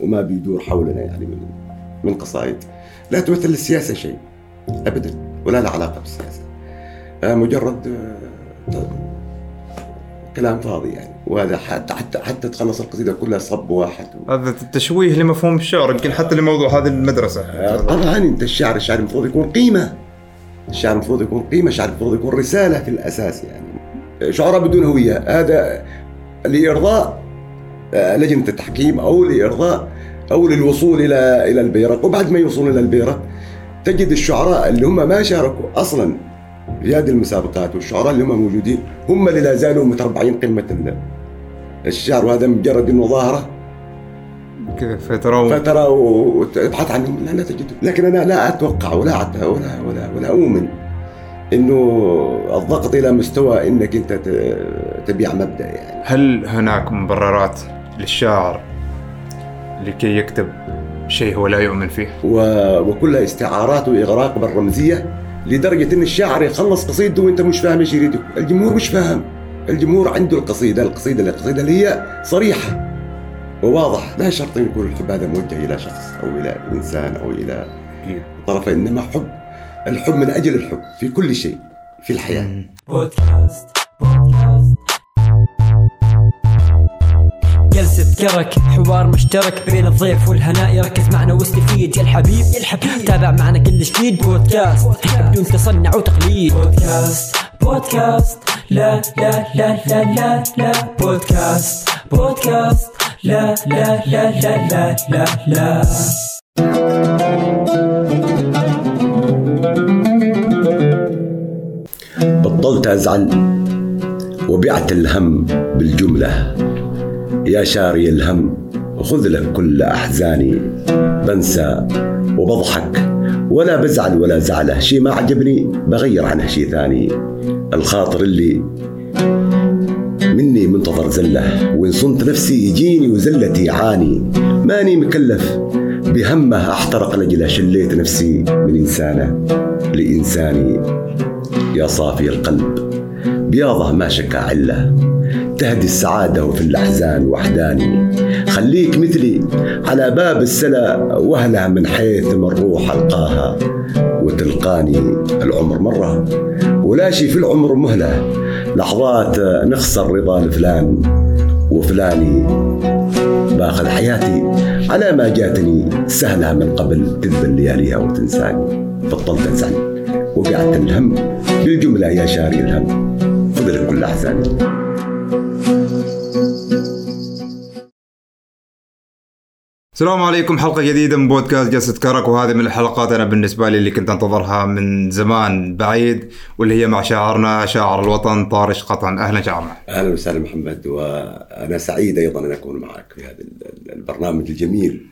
وما بيدور حولنا يعني من من قصائد. لا تمثل السياسة شيء. أبدا. ولا لها علاقة بالسياسة. آه، مجرد آه، كلام فاضي يعني. وهذا حتى حتى حتى تخلص القصيدة كلها صب واحد هذا تشويه لمفهوم الشعر يمكن حتى لموضوع هذه المدرسة. آه، طبعا. أنت الشعر الشعر المفروض يكون قيمة. الشعر المفروض يكون قيمة. الشعر المفروض يكون رسالة في الأساس يعني. شعراء بدون هوية. هذا لإرضاء لجنة التحكيم أو لإرضاء أو للوصول إلى إلى البيرق وبعد ما يوصلون إلى البيرق تجد الشعراء اللي هم ما شاركوا أصلا في هذه المسابقات والشعراء اللي هم موجودين هم اللي لا زالوا متربعين قمة الشعر. وهذا مجرد إنه ظاهرة. كذا فترة و... فترة وتبحث عنهم. لا لا تجد لكن أنا لا أتوقع ولا ولا ولا, ولا أؤمن إنه الضغط إلى مستوى إنك أنت تبيع مبدأ يعني. هل هناك مبررات؟ للشاعر لكي يكتب شيء هو لا يؤمن فيه؟ و... وكلها استعارات وإغراق بالرمزية لدرجة إن الشاعر يخلص قصيدته وإنت مش فاهم إيش يريد. الجمهور مش فاهم. الجمهور عنده القصيدة القصيدة القصيدة اللي هي صريحة وواضح. لا شرط يكون الحب هذا موجه إلى شخص أو إلى إنسان أو إلى طرف إنما حب الحب من أجل الحب في كل شيء في الحياة. بودكاست بودكاست جلسة كرك حوار مشترك بين الضيف والهناء يركز معنا واستفيد يا الحبيب يا الحبيب تابع معنا كل جديد بودكاست بدون تصنع وتقليد بودكاست بودكاست لا لا لا لا لا لا بودكاست بودكاست لا لا لا لا لا لا لا بطلت أزعل وبعت الهم بالجملة يا شاري الهم خذ لك كل أحزاني. بنسى وبضحك ولا بزعل ولا زعله شي ما عجبني بغير عنه شي ثاني. الخاطر اللي مني منتظر زله وإن صنت نفسي يجيني وزلتي عاني. ماني مكلف بهمه أحترق لجله شليت نفسي من إنسانة لإنساني. يا صافي القلب بياضه ما شكا عله تهدي السعادة وفي الأحزان وحداني. خليك مثلي على باب السلا وهلها من حيث من روح ألقاها وتلقاني العمر مرة. ولا شي في العمر مهلة لحظات نخسر رضا لفلان وفلاني. باخذ حياتي على ما جاتني سهلة من قبل تذبل لياليها وتنساني بطلت أزعل وقعدت الهم بالجملة يا شاري الهم خذ كل أحزاني. السلام عليكم حلقة جديدة من بودكاست جلسة كرك وهذه من الحلقات أنا بالنسبة لي اللي كنت أنتظرها من زمان بعيد واللي هي مع شاعرنا شاعر الوطن طارش قطن. أهلا شاعرنا. أهلا وسهلا محمد وأنا سعيد أيضا أن أكون معك في هذا البرنامج الجميل.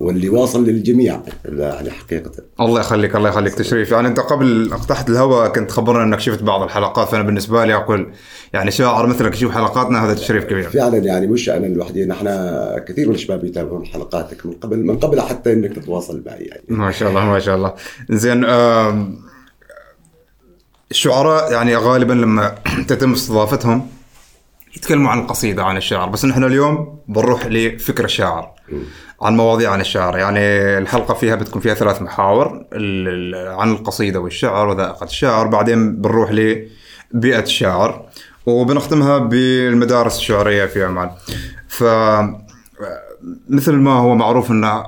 واللي واصل للجميع يعني حقيقة. الله يخليك الله يخليك. تشريف يعني أنت قبل اقتحت الهواء كنت خبرنا أنك شفت بعض الحلقات. فأنا بالنسبة لي أقول يعني شاعر مثلك يشوف حلقاتنا هذا تشريف كبير. فعلا يعني مش أنا لوحدي نحن كثير من الشباب يتابعون حلقاتك من قبل من قبل حتى أنك تتواصل معي يعني. ما شاء الله ما شاء الله. زين الشعراء يعني غالبا لما تتم استضافتهم يتكلموا عن القصيدة عن الشعر. بس نحن اليوم بنروح لفكر الشاعر. عن مواضيع عن الشعر. يعني الحلقة فيها بتكون فيها ثلاث محاور عن القصيدة والشعر وذائقة الشعر بعدين بنروح لبيئة الشاعر وبنختمها بالمدارس الشعرية في عمان. ف مثل ما هو معروف أن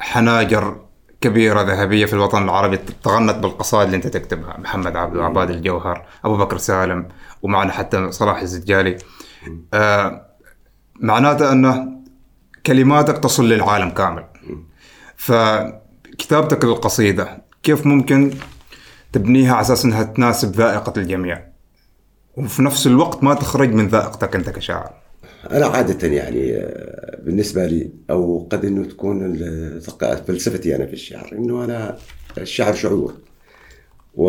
حناجر كبيرة ذهبية في الوطن العربي تغنت بالقصائد اللي أنت تكتبها. محمد عبد عباد الجوهر أبو بكر سالم ومعنا حتى صلاح الزجالي. آه معناته أنه كلماتك تصل للعالم كامل. فكتابتك للقصيدة كيف ممكن تبنيها على أساس أنها تناسب ذائقة الجميع؟ وفي نفس الوقت ما تخرج من ذائقتك أنت كشاعر. أنا عادة يعني آه، بالنسبة لي أو قد أنه تكون فلسفتي أنا في الشعر أنه أنا الشعر شعور. و...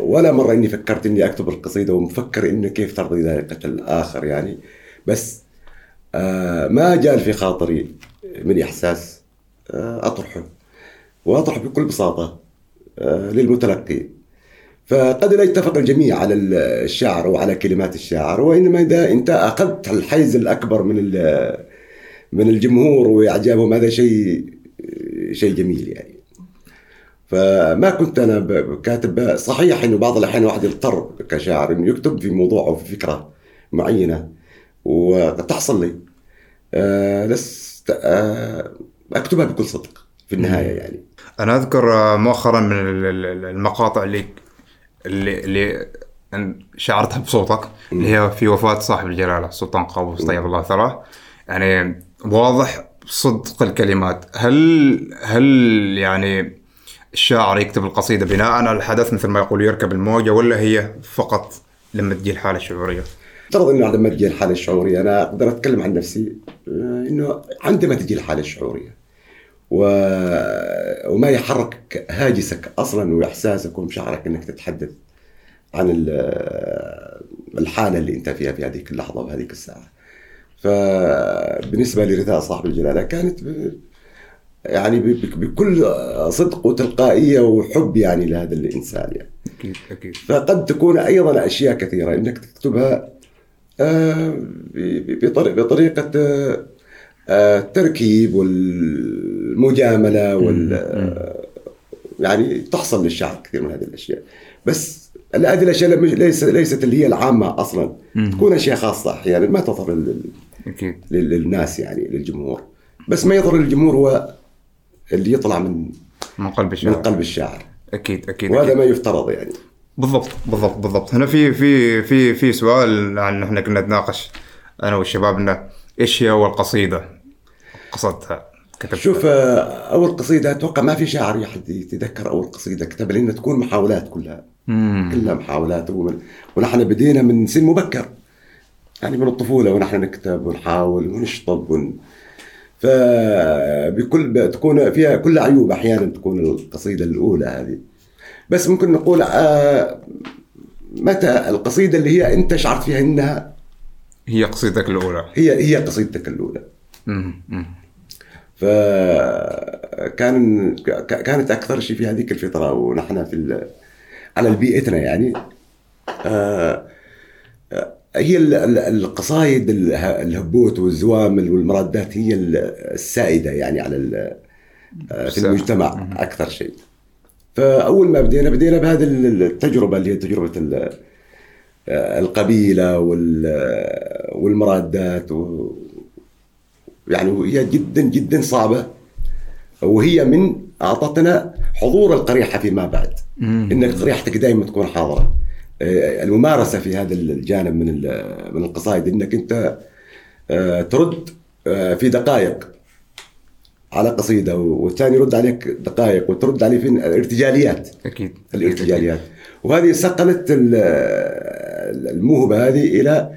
ولا مرة إني فكرت إني أكتب القصيدة ومفكر إنه كيف ترضي ذائقة الآخر يعني. بس ما جال في خاطري من إحساس آه أطرحه وأطرحه بكل بساطة آه للمتلقي. فقد لا يتفق الجميع على الشعر وعلى كلمات الشاعر وإنما إذا أنت أخذت الحيز الأكبر من من الجمهور وإعجابهم هذا شيء شيء جميل يعني. فما كنت أنا كاتب صحيح إنه بعض الأحيان الواحد يضطر كشاعر إنه يكتب في موضوع أو في فكرة معينة. وقد تحصل لي آه لست آه أكتبها بكل صدق في النهاية يعني. أنا أذكر آه، مؤخرا من ال- ال- المقاطع اللي اللي, اللي شعرتها بصوتك اللي هي في وفاة صاحب الجلالة السلطان قابوس طيب الله ثراه. يعني واضح صدق الكلمات. هل هل يعني الشاعر يكتب القصيدة بناء على الحدث مثل ما يقول يركب الموجة ولا هي فقط لما تجي الحالة الشعورية؟ افترض إنه عندما تجي الحالة الشعورية أنا أقدر أتكلم عن نفسي آه، إنه عندما تجي الحالة الشعورية و... وما يحرك هاجسك أصلا وإحساسك ومشاعرك إنك تتحدث عن ال- الحالة اللي أنت فيها في هذيك اللحظة وهذيك الساعة. فبالنسبة لرثاء صاحب الجلالة كانت ب... يعني بكل صدق وتلقائية وحب يعني لهذا الإنسان يعني. أكيد أكيد فقد تكون أيضا أشياء كثيرة إنك تكتبها آه، بطريقه بطريقة آه، آه، التركيب والمجاملة وال آه، يعني تحصل للشعر كثير من هذه الأشياء. بس هذه الأشياء لم- ليس ليست اللي هي العامة أصلا. تكون أشياء خاصة أحيانا ما تظهر لل- للناس يعني للجمهور. بس ما يظهر للجمهور هو اللي يطلع من من قلب من الشاعر قلب الشاعر أكيد أكيد وهذا أكيد. ما يفترض يعني. بالضبط بالضبط بالضبط. هنا في في في في سؤال عن إحنا كنا نتناقش أنا والشباب إنه إيش هي أول قصيدة قصدتها؟ كتبتها. شوف آه، أول قصيدة أتوقع ما في شاعر يحد يتذكر أول قصيدة كتبها لأنها تكون محاولات كلها. مم. كلها محاولات. ومن ونحن بدينا من سن مبكر. يعني من الطفولة ونحن نكتب ونحاول ونشطب ون... فبكل تكون فيها كل عيوب أحيانا تكون القصيدة الأولى هذه. بس ممكن نقول آه، متى القصيدة اللي هي أنت شعرت فيها إنها هي قصيدتك الأولى. هي هي قصيدتك. مم. فكان كانت أكثر شيء في هذيك الفترة ونحن في ال- على بيئتنا يعني. آه، آه، هي ال- ال- القصايد اله- الهبوت والزوامل والمرادات هي ال- السائدة يعني على في المجتمع أكثر شيء. فاول ما بدينا بدينا بهذه التجربة اللي هي تجربة آه، القبيلة وال- والمرادات و يعني وهي جدا جدا صعبة. وهي من أعطتنا حضور القريحة فيما بعد. انك قريحتك دائما تكون حاضرة. آه، الممارسة في هذا الجانب من من القصائد إنك أنت آه، ترد آه، في دقائق. على قصيدة والثاني يرد عليك دقائق وترد عليه في ارتجاليات أكيد. الارتجاليات. وهذه صقلت ال- الموهبة هذه إلى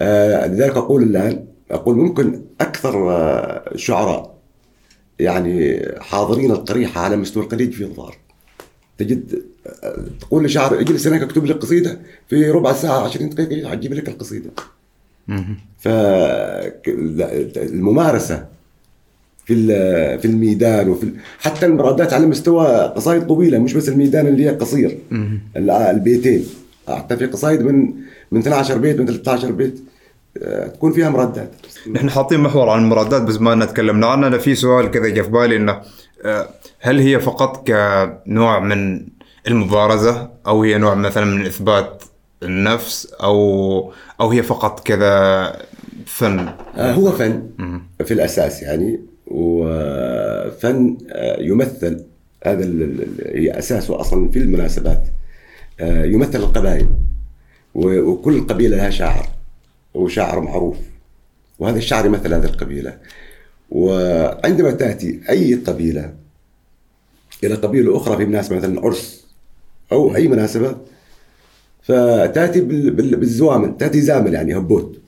آه، لذلك أقول الآن أقول ممكن أكثر آه، شعراء يعني حاضرين القريحة على مستوى الخليج في الظاهر تجد آه، تقول لشاعر اجلس هناك اكتب لي قصيدة في ربع ساعة 20 دقيقة حجيب لك القصيدة. مم. فالممارسه في في الميدان وفي حتى المرادات على مستوى قصائد طويلة مش بس الميدان اللي هي قصير. ال- البيتين. حتى في قصائد من من 12 بيت من 13 بيت آه، تكون فيها مرادات. نحن حاطين محور عن المرادات بس ما تكلمنا عنها أنا في سؤال كذا جاء في بالي إنه آه، هل هي فقط كنوع من المبارزة أو هي نوع مثلا من إثبات النفس أو أو هي فقط كذا فن؟ آه، هو فن في الأساس يعني. وفن آه، يمثل هذا هي أساسه أصلا في المناسبات. آه، يمثل القبائل وكل قبيلة لها شاعر وشاعر معروف. وهذا الشاعر يمثل هذه القبيلة. وعندما تأتي أي قبيلة إلى قبيلة أخرى في مناسبة مثلا عرس أو أي مناسبة فتأتي بال- بال- بالزوامل تأتي زامل يعني هبوت.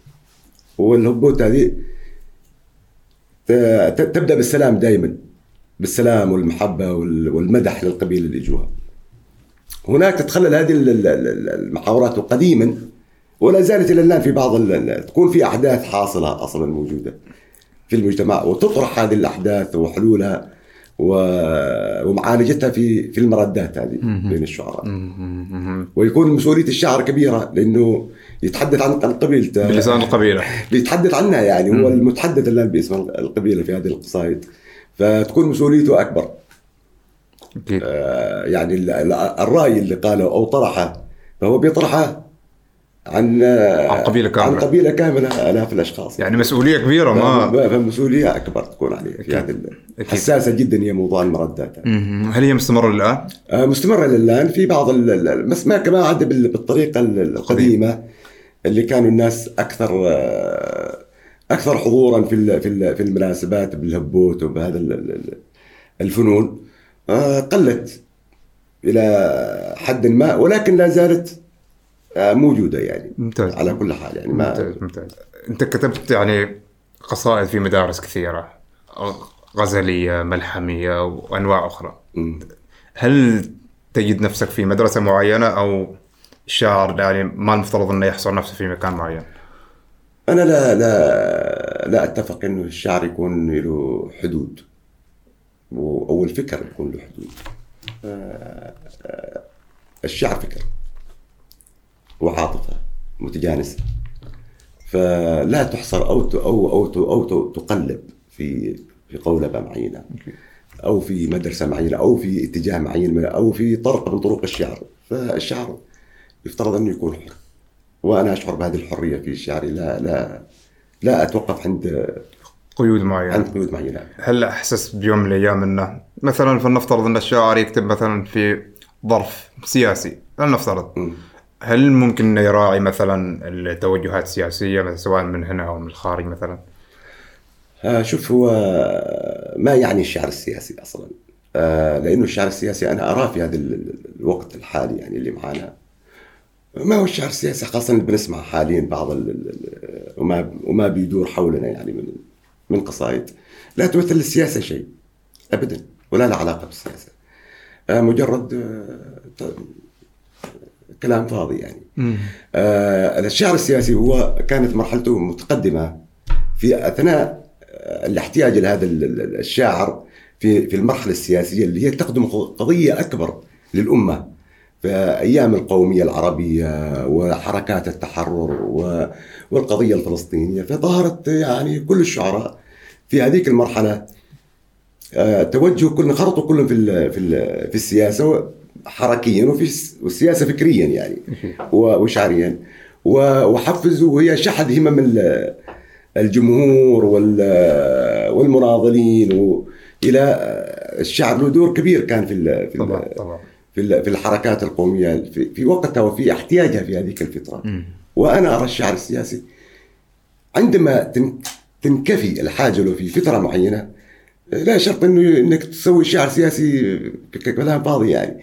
والهبوت هذه تبدأ بالسلام دائما بالسلام والمحبة وال- والمدح للقبيلة اللي جوها هناك تتخلل هذه ال- ال- ال- المحاورات قديما ولا زالت إلى الآن في بعض تكون في أحداث حاصلة أصلا موجودة في المجتمع وتطرح هذه الأحداث وحلولها ومعالجتها في في المردات هذه بين الشعراء. ويكون مسؤولية الشاعر كبيرة لأنه يتحدث عن عن قبيلته بلسان القبيلة. بيتحدث عنها يعني هو المتحدث الآن باسم القبيلة في هذه القصائد. فتكون مسؤوليته أكبر. أكيد آه، يعني ال- ال- الرأي اللي قاله أو طرحه فهو بيطرحه عن عن قبيلة كاملة. عن قبيلة كاملة آلاف الأشخاص. يعني مسؤولية كبيرة ما فالمسؤوليه أكبر تكون عليه. في هذه أكيد. حساسة جدا هي موضوع المردات. هل هي مستمرة الان؟ آه، مستمرة للآن في بعض بس ما كما عاد بال- بالطريقة ال- القديمة. اللي كانوا الناس أكثر آه، أكثر حضورا في في في المناسبات بالهبوت وبهذا ال- ال- الفنون آه، قلت إلى حد ما ولكن لا زالت آه، موجودة يعني ممتاز. على كل حال يعني ما ممتاز ممتاز. أنت كتبت يعني قصائد في مدارس كثيرة غزلية ملحمية وأنواع أخرى. مم. هل تجد نفسك في مدرسة معينة أو الشاعر يعني ما المفترض إنه يحصر نفسه في مكان معين؟ أنا لا لا لا أتفق إنه الشعر يكون له حدود أو الفكر يكون له حدود. آه، آه، الشعر فكر وعاطفة متجانسة. فلا تحصر أو أو أو أو تقلب في في قولبة معينة أو في مدرسة معينة أو في اتجاه معين أو في طرق من طرق الشعر. فالشعر يفترض أنه يكون حر وأنا أشعر بهذه الحرية في شعري. لا لا لا أتوقف عند قيود معينة. عند قيود معينة. هل احسست بيوم من الأيام أنه مثلا فلنفترض أن الشاعر يكتب مثلا في ظرف سياسي فلنفترض. مم. هل ممكن انه يراعي مثلا التوجهات السياسية مثلا سواء من هنا أو من الخارج مثلا؟ آه، شوف هو ما يعني الشعر السياسي أصلا؟ آه، لأنه الشعر السياسي أنا أراه في هذا ال- ال- الوقت الحالي يعني اللي معانا. ما هو الشعر السياسي؟ خاصة اللي بنسمع حاليا بعض ال- ال- وما وما بيدور حولنا يعني من من قصائد. لا تمثل السياسة شيء ابدا ولا لها علاقة بالسياسة. آه، مجرد آه، كلام فاضي يعني. آه الشعر السياسي هو كانت مرحلته متقدمة في أثناء الاحتياج لهذا ال- ال- الشاعر في في المرحلة السياسية اللي هي تخدم قضية أكبر للأمة. في أيام القومية العربية وحركات التحرر والقضية الفلسطينية فظهرت يعني كل الشعراء في هذيك المرحلة آه، توجه كل انخرطوا كلهم في ال- في ال- في السياسة حركيا وفي الس- والسياسة فكريا يعني وشعريا. وحفزوا وهي شحذ همم ال- الجمهور وال- والمناضلين إلى آه، الشعر له دور كبير كان في ال- في طبعا طبعا. في ال- في الحركات القومية في, في وقتها وفي احتياجها في هذيك الفترة. وأنا أرى الشعر السياسي عندما تن- تنكفي الحاجة له في فترة معينة لا شرط إنه إنك تسوي شعر سياسي كلام فاضي يعني.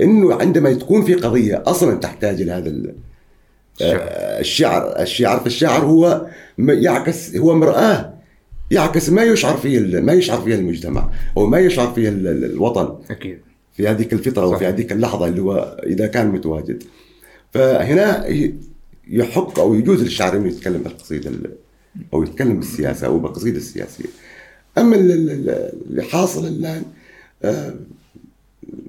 إنه عندما تكون في قضية أصلا تحتاج إلى هذا ال- الشعر. آه، الشعر الشعر فالشعر هو م- يعكس هو مرآة يعكس ما يشعر فيه ما يشعر فيه المجتمع أو ما يشعر فيه ال- ال- الوطن. أكيد. في هذيك الفترة صح. وفي هذيك اللحظة اللي هو إذا كان متواجد فهنا يحق أو يجوز للشاعر أنه يتكلم بالقصيدة ال- أو يتكلم بالسياسة أو بالقصيدة السياسية أما ال- ال- ال- اللي حاصل الآن آه،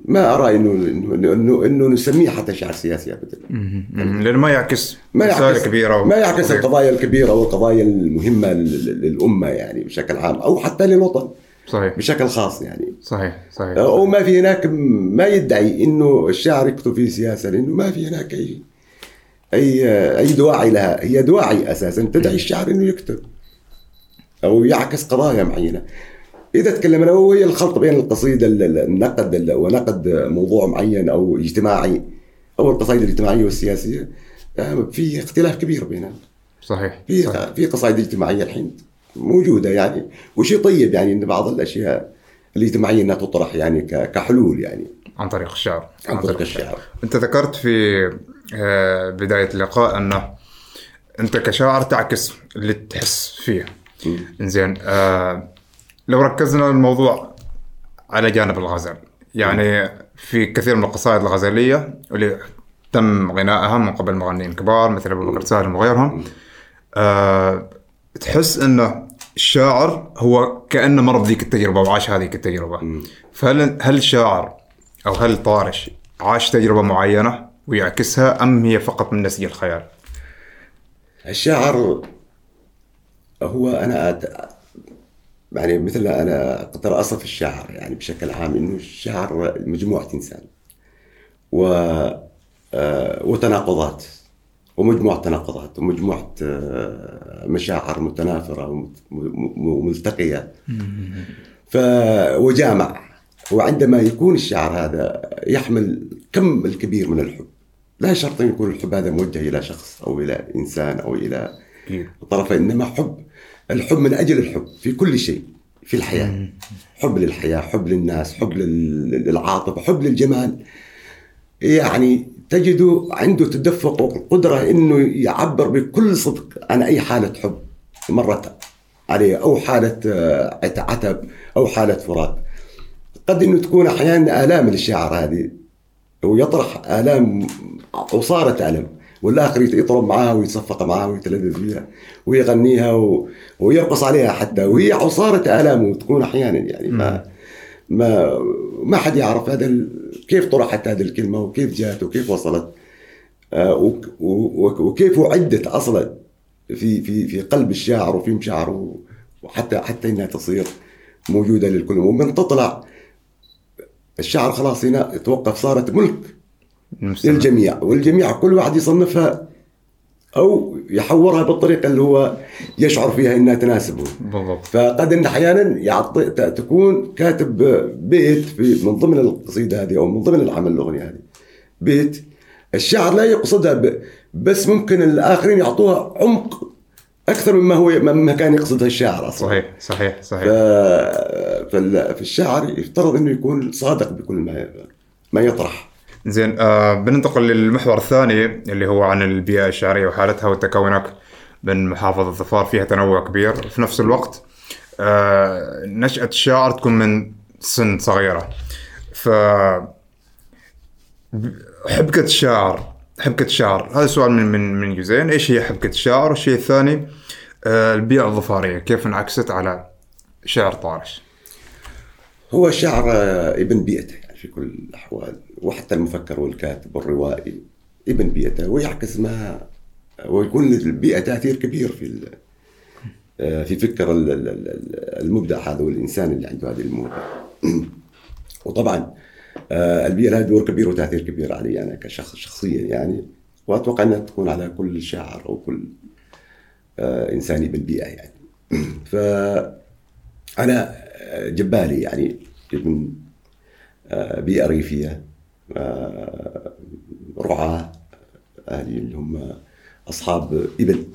ما أرى إنه إنه إنه, إنه نسميه حتى شعر سياسي أبدا مم. لأنه ما يعكس ما يعكس كبيرة ما يعكس. القضايا الكبيرة والقضايا المهمة لل- للأمة يعني بشكل عام أو حتى للوطن صحيح. بشكل خاص يعني. صحيح صحيح. أو ما في هناك ما يدعي إنه الشاعر يكتب في سياسة لأنه ما في هناك اي اي أي دواعي لها. هي دواعي أساسا. تدعي الشاعر إنه يكتب. أو يعكس قضايا معينة. إذا تكلمنا هو هي الخلط بين القصيده ال- ال- النقد ال- ونقد موضوع معين أو اجتماعي أو القصائد الاجتماعية والسياسية. آه، في اختلاف كبير بينها. صحيح في صحيح. في قصائد اجتماعية الحين. موجودة يعني وشيء طيب يعني إن بعض الأشياء الاجتماعية إنها تطرح يعني كحلول يعني. عن طريق الشعر. عن طريق الشعر. أنت ذكرت في آه، بداية اللقاء انه أنت كشاعر تعكس اللي تحس فيه. زين آه لو ركزنا الموضوع على جانب الغزل يعني في كثير من القصائد الغزليه اللي تم غنائها من قبل مغنيين كبار مثل أبو بكر سالم وغيرهم آه تحس إنه الشاعر هو كأنه مر بذيك التجربة وعاش هذيك التجربة. فهل هل الشاعر أو هل طارش عاش تجربة معينة ويعكسها أم هي فقط من نسيج الخيال؟ الشاعر هو أنا أت... يعني مثل أنا كنت أصف الشاعر يعني بشكل عام إنه الشاعر مجموعة إنسان و آه، وتناقضات. ومجموعة تناقضات ومجموعة آه، مشاعر متنافرة وملتقية وجامع. وعندما يكون الشعر هذا يحمل كم الكبير من الحب. لا شرط أن يكون الحب هذا موجه إلى شخص أو إلى إنسان أو إلى أكيد. طرفين إنما حب. الحب من أجل الحب في كل شيء في الحياة. حب للحياة حب للناس حب لل- للعاطفة حب للجمال. يعني تجد عنده تدفق وقدرة إنه يعبر بكل صدق عن أي حالة حب مرت عليه أو حالة آه، عتب أو حالة فراق قد إنه تكون أحيانا آلام للشاعر هذه ويطرح آلام وصارت الم والآخر يطرب معاها ويتصفق معاها ويتلذذ بها ويغنيها و... ويرقص عليها حتى وهي وصارت آلام وتكون أحيانا يعني ما ما ما حد يعرف هذا ال... كيف طرحت هذه الكلمة وكيف جاءت وكيف وصلت آه، وكيف أعدت أصلا في في في قلب الشاعر وفي مشاعره وحتى حتى إنها تصير موجودة للكل ومن تطلع الشعر خلاص هنا توقف صارت ملك. للجميع والجميع كل واحد يصنفها أو يحورها بالطريقة اللي هو يشعر فيها إنها تناسبه. بالضبط. فقد أن أحيانا يعطي تكون كاتب بيت في من ضمن القصيدة هذه أو من ضمن العمل الأغنية هذه. بيت. الشاعر لا يقصدها بس ممكن الآخرين يعطوها عمق أكثر مما هو مما كان يقصدها الشاعر أصلا. صحيح صحيح. صحيح. فال- فالشاعر يفترض إنه يكون صادق بكل ما ما يطرح. زين آه بننتقل للمحور الثاني اللي هو عن البيئة الشعرية وحالتها وتكونك من محافظة ظفار فيها تنوع كبير. في نفس الوقت آه نشأة الشاعر تكون من سن صغيرة. ف حبكة الشاعر حبكة الشاعر هذا سؤال من من من جزئين إيش هي حبكة الشاعر؟ والشيء الثاني آه البيئة الظفارية. كيف انعكست على شعر طارش؟ هو الشعر آه، ابن بيئته يعني في كل الأحوال. وحتى المفكر والكاتب والروائي ابن بيئته ويعكس ما ويكون للبيئه تأثير كبير في آه، في فكر ال- ال- ال- المبدع هذا والإنسان اللي عنده هذه الموهبة. وطبعا آه، البيئة لها دور كبير وتأثير كبير علي أنا كشخص شخصيا يعني وأتوقع أنها تكون على كل شاعر أو كل آه، إنسان بالبيئه يعني. ف أنا آه، جبالي يعني ابن آه، بيئة آه، رعاة أهلي اللي هم أصحاب ابل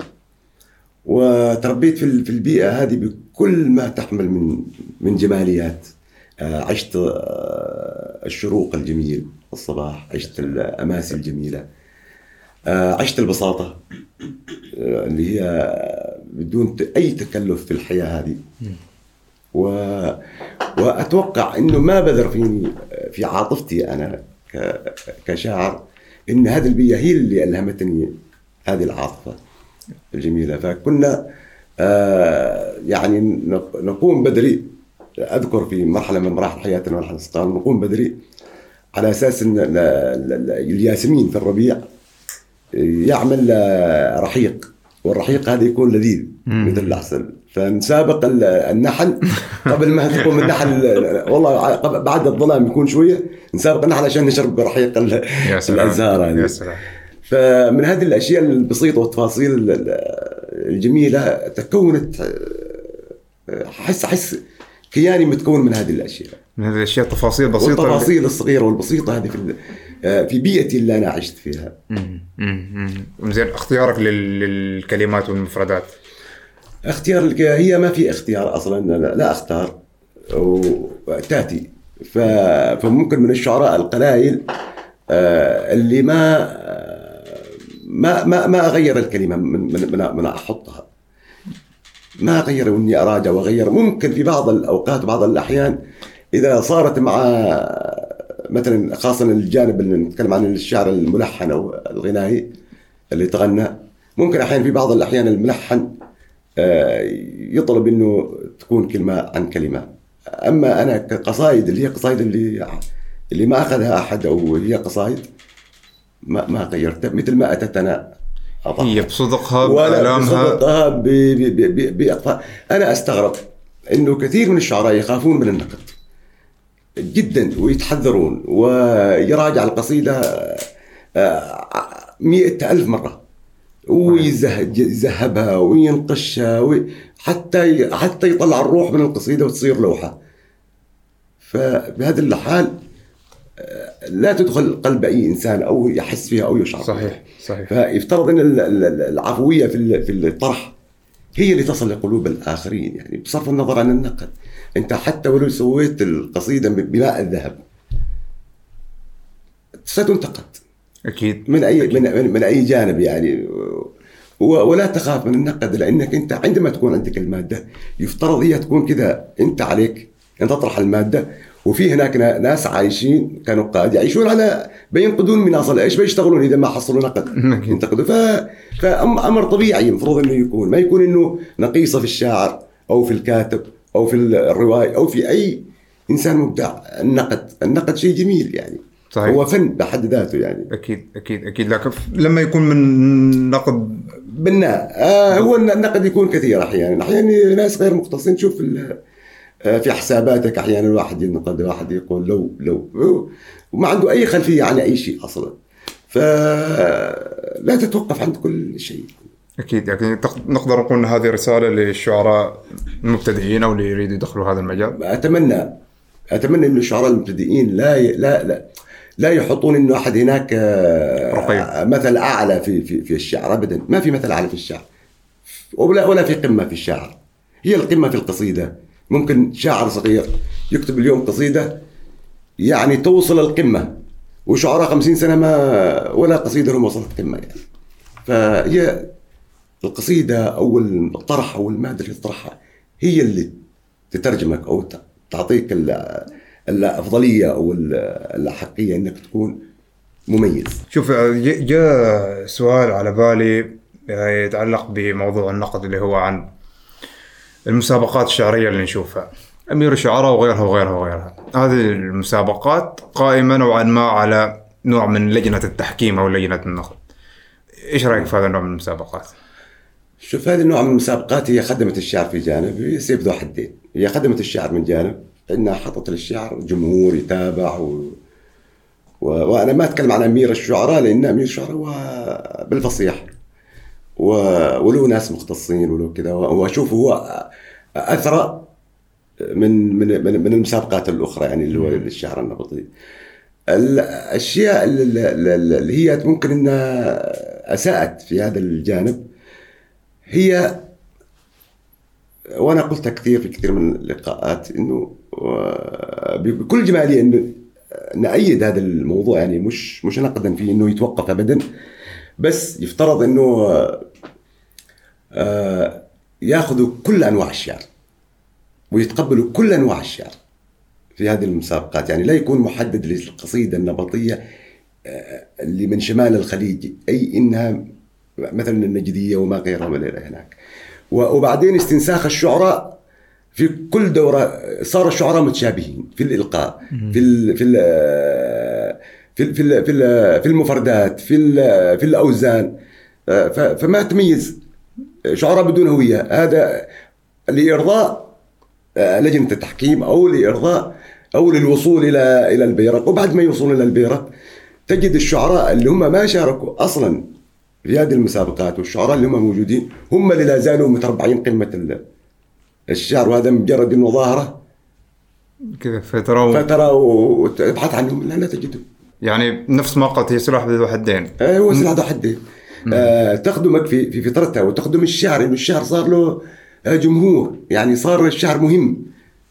وتربيت في ال- في البيئة هذه بكل ما تحمل من من جماليات. آه، عشت آه، الشروق الجميل الصباح عشت الأماسي الجميلة. آه، عشت البساطة آه، اللي هي بدون أي تكلف في الحياة هذه. و... وأتوقع إنه ما بذر فيني في عاطفتي أنا ك... كشاعر إن هذه البيئة هي اللي ألهمتني هذه العاطفة الجميلة. فكنا آه يعني نق- نقوم بدري أذكر في مرحلة من مراحل حياتنا مرحلة الصغار نقوم بدري على أساس إن ال- ال- ال- الياسمين في الربيع يعمل آه، رحيق والرحيق هذا يكون لذيذ مثل العسل فنسابق ال- النحل قبل ما تقوم النحل والله بعد الظلام يكون شوية نسابق النحل عشان نشرب رحيق الأزهار هذه. سلام. فمن هذه الأشياء البسيطة والتفاصيل ال- ال- الجميلة تكونت آه، احس أحس كياني متكون من هذه الأشياء. من هذه الأشياء تفاصيل بسيطه والتفاصيل الصغيرة والبسيطة هذه في آه، في بيئتي اللي أنا عشت فيها. مم، مم، مم. زين اختيارك لل- للكلمات والمفردات. اختيار هي ما في اختيار أصلا لا, لا أختار وتاتي. فممكن من الشعراء القلائل آه، اللي ما ما ما ما أغير الكلمة من من من, أحطها ما اغير واني أراجع وأغير ممكن في بعض الأوقات بعض الأحيان إذا صارت مع مثلا خاصه الجانب اللي نتكلم عن الشعر الملحن أو الغنائي اللي تغنى ممكن أحيانا في بعض الأحيان الملحن آه، يطلب إنه تكون كلمة عن كلمة. أما أنا كقصائد اللي هي قصائد اللي اللي ما أخذها أحد أو هي قصائد ما ما غيرتها مثل ما أتت أنا أضعف. هي بصدقها ولا بآلامها. بصدقها ب- ب- ب- ب- بإقفاء. أنا أستغرب أنه كثير من الشعراء يخافون من النقد جدا ويتحذرون ويراجع القصيدة آه، مئة ألف مرة. ويذهبها وينقشها وي- حتى حتى يطلع الروح من القصيدة وتصير لوحة. فبهذا الحال آه، لا تدخل قلب أي إنسان أو يحس فيها أو يشعر. صحيح صحيح. فيفترض إن ال- ال- العفوية في في الطرح هي اللي تصل لقلوب الآخرين يعني بصرف النظر عن النقد. أنت حتى ولو سويت القصيدة بماء الذهب ستنتقد. أكيد. من اي من, من, من أي جانب يعني؟ ولا تخاف من النقد لانك أنت عندما تكون عندك المادة يفترض هي تكون كذا أنت عليك أن تطرح المادة وفي هناك نا- ناس عايشين كنقاد يعيشون على بينقدون من أصل إيش بيشتغلون إذا ما حصلوا نقد. ينتقدوا. ف فامر طبيعي المفروض إنه يكون. ما يكون إنه نقيصة في الشاعر أو في الكاتب أو في الروايه أو في أي إنسان مبدع. النقد النقد شيء جميل يعني. صحيح. هو فن بحد ذاته يعني. أكيد أكيد أكيد. لكن لما يكون من نقد. بناء آه هو النقد يكون كثير أحيانا. أحيانا ناس غير مختصين. تشوف آه، في حساباتك أحيانا الواحد ينقد واحد يقول لو لو. وما عنده أي خلفية عن أي شيء أصلا. فلا تتوقف عند كل شيء. أكيد يعني نقدر نقول إن هذه رسالة للشعراء المبتدئين أو اللي يريدوا يدخلوا هذا المجال؟ أتمنى أتمنى ان الشعراء المبتدئين لا ي... لا لا لا يحطون إنه أحد هناك آه، رقيق. مثل أعلى في في في الشعر ابدا. ما في مثل أعلى في الشعر. ولا ولا في قمة في الشعر. هي القمة في القصيدة. ممكن شاعر صغير يكتب اليوم قصيدة يعني توصل القمة. وشعراء خمسين سنة ما ولا قصيدة لهم وصلت قمة يعني. فهي القصيدة أو الطرح أو المادة اللي تطرحها هي اللي تترجمك أو تعطيك الأفضلية أو ال- الأحقية إنك تكون مميز. شوف جاء سؤال على بالي آه، يتعلق بموضوع النقد اللي هو عن المسابقات الشعرية اللي نشوفها. أمير الشعراء وغيرها وغيرها وغيرها. هذه المسابقات قائمة نوعا ما على نوع من لجنة التحكيم أو لجنة النقد. إيش رأيك في هذا النوع من المسابقات؟ شوف هذه النوع من المسابقات هي خدمت الشعر في جانب سيف ذو حدين. هي خدمت الشعر من جانب إنها حطت للشعر جمهور يتابع و... و... وأنا ما أتكلم عن أمير الشعراء لأن أمير الشعراء هو بالفصيح. و... وله ناس مختصين وله كذا وأشوفه هو اثرى من من من, من المسابقات الأخرى يعني اللي هو الشعر النبطي. الأشياء اللي, هي ممكن إنها أساءت في هذا الجانب هي وأنا قلتها كثير في كثير من اللقاءات إنه بكل جماليه انه نأيد هذا الموضوع يعني مش مش نقدا فيه إنه يتوقف ابدا بس يفترض إنه آه، ياخذوا كل أنواع الشعر ويتقبلوا كل أنواع الشعر في هذه المسابقات. يعني لا يكون محدد للقصيدة النبطية آه، اللي من شمال الخليج أي إنها مثلا النجدية وما غيرها من إلى هناك. وبعدين استنساخ الشعراء في كل دورة صار الشعراء متشابهين في الإلقاء في ال في في في في, في المفردات في في الأوزان. آه، فما تميز شعراء بدون هوية. هذا لإرضاء آه، لجنة التحكيم أو لإرضاء أو للوصول إلى إلى البيرق وبعد ما يوصلون إلى البيرق تجد الشعراء اللي هم ما شاركوا أصلا في هذه المسابقات والشعراء اللي هم موجودين هم اللي لا زالوا متربعين قمة الشعر وهذا مجرد إنه ظاهرة. كذا فترة و... فترى وتبحث عنهم لا لا تجدهم يعني نفس ما قلت هي سلاح ذو حدين. هو سلاح ذو حدين. آه تخدمك في في فطرتها وتخدم الشعر انه الشعر صار له آه، جمهور. يعني صار الشعر مهم